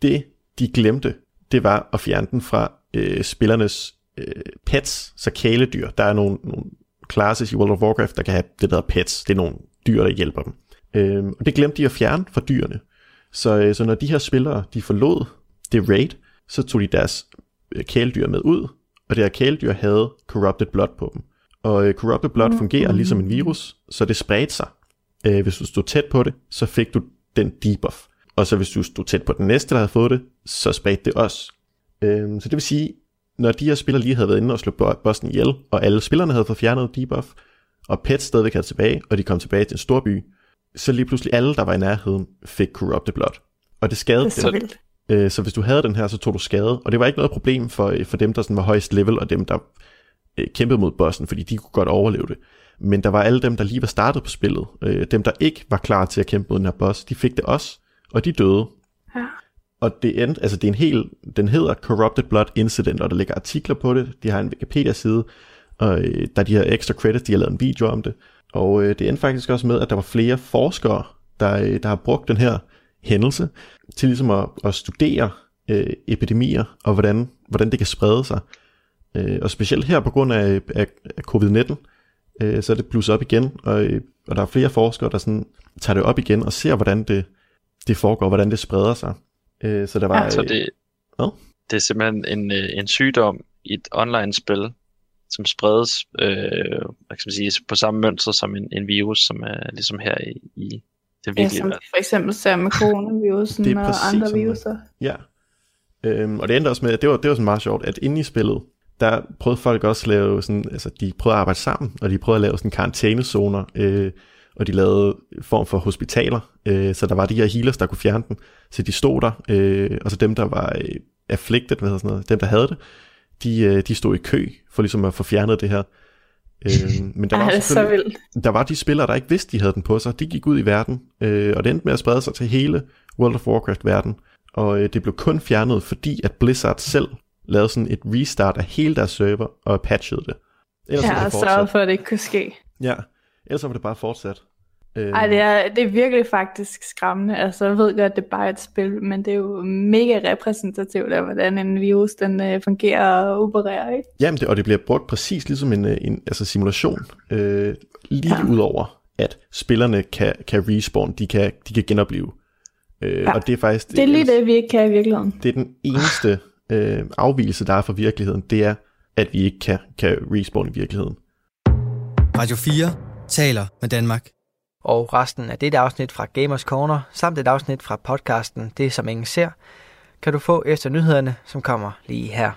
det, de glemte, det var at fjerne den fra øh, spillernes øh, pets, så kæledyr. Der er nogle, nogle classes i World of Warcraft, der kan have det, der hedder pets. Det er nogle dyr, der hjælper dem. Øhm, og det glemte de at fjerne fra dyrene. Så, øh, så når de her spillere, de forlod det raid, så tog de deres øh, kæledyr med ud, og det her kæledyr havde corrupted blood på dem. Og øh, corrupted blood mm. fungerer ligesom en virus, så det spredte sig. Øh, hvis du stod tæt på det, så fik du den debuff. Og så hvis du stod tæt på den næste, der havde fået det, så spredte det også. Øh, så det vil sige, når de her spillere lige havde været inde og slå bo- bossen ihjel, og alle spillerne havde fået fjernet debuff, og Pet stadigvæk havde tilbage, og de kom tilbage til en stor by, så lige pludselig alle, der var i nærheden, fik corrupted blood. Og det skadede Det er så dem. vildt. Øh, så hvis du havde den her, så tog du skade. Og det var ikke noget problem for, for dem, der sådan var højst level, og dem, der øh, kæmpede mod bossen, fordi de kunne godt overleve det. Men der var alle dem, der lige var startet på spillet. Øh, dem, der ikke var klar til at kæmpe mod den her boss, de fik det også, og de døde. Ja. Og det, end, altså det er en hel, den hedder Corrupted Blood Incident, og der ligger artikler på det. De har en Wikipedia-side, og øh, der er de her ekstra credits, de har lavet en video om det. Og øh, det endte faktisk også med, at der var flere forskere, der, øh, der har brugt den her hændelse til ligesom at, at studere øh, epidemier, og hvordan, hvordan det kan sprede sig. Øh, og specielt her på grund af, af, af covid-19, øh, så er det blusset op igen, og, øh, og der er flere forskere, der sådan tager det op igen og ser, hvordan det, det foregår, hvordan det spreder sig. Øh, så der var... Ja. Så øh, det, Hvad? det er simpelthen en, øh, en sygdom i et online-spil, som spredes øh, hvad kan man sige, på samme mønster som en, en virus, som er ligesom her i, i det Ja, virkelige som verden. for eksempel ser med coronavirusen Det er og præcis andre viruser. Ja. Øhm, og det endte også med, at det var, det var sådan meget sjovt, at inde i spillet, der prøvede folk også at lave sådan, altså de prøvede at arbejde sammen, og de prøvede at lave sådan karantænezoner, øh, og de lavede form for hospitaler, øh, så der var de her healers, der kunne fjerne den, så de stod der, øh, og så dem, der var øh, afflicted, hvad hedder sådan noget, dem, der havde det, de, øh, de stod i kø for ligesom at få fjernet det her. Øh, men der (laughs) var, Ej, så vildt. der var de spillere, der ikke vidste, de havde den på sig. De gik ud i verden, øh, og det endte med at sprede sig til hele World of Warcraft-verden. Og øh, det blev kun fjernet, fordi at Blizzard selv lavede sådan et restart af hele deres server og patchede det. Ellers har det sørget for, at det ikke kunne ske. Ja, ellers var det bare fortsat. Øh... Ej, det er, det er virkelig faktisk skræmmende. Altså, jeg ved godt, at det er bare et spil, men det er jo mega repræsentativt af, hvordan en virus den uh, fungerer og opererer, ikke? Jamen, det, og det bliver brugt præcis ligesom en, øh, en altså simulation. Øh, lige ja. udover, at spillerne kan, kan respawn, de kan, de kan genopleve. Øh, ja. Og det er faktisk... Det er lige det, vi ikke kan i virkeligheden. Det er den eneste øh, afvielse, der er fra virkeligheden, det er, at vi ikke kan, kan respawn i virkeligheden. Radio 4 taler med Danmark. Og resten af dette afsnit fra Gamers Corner, samt et afsnit fra podcasten Det som ingen ser, kan du få efter nyhederne, som kommer lige her.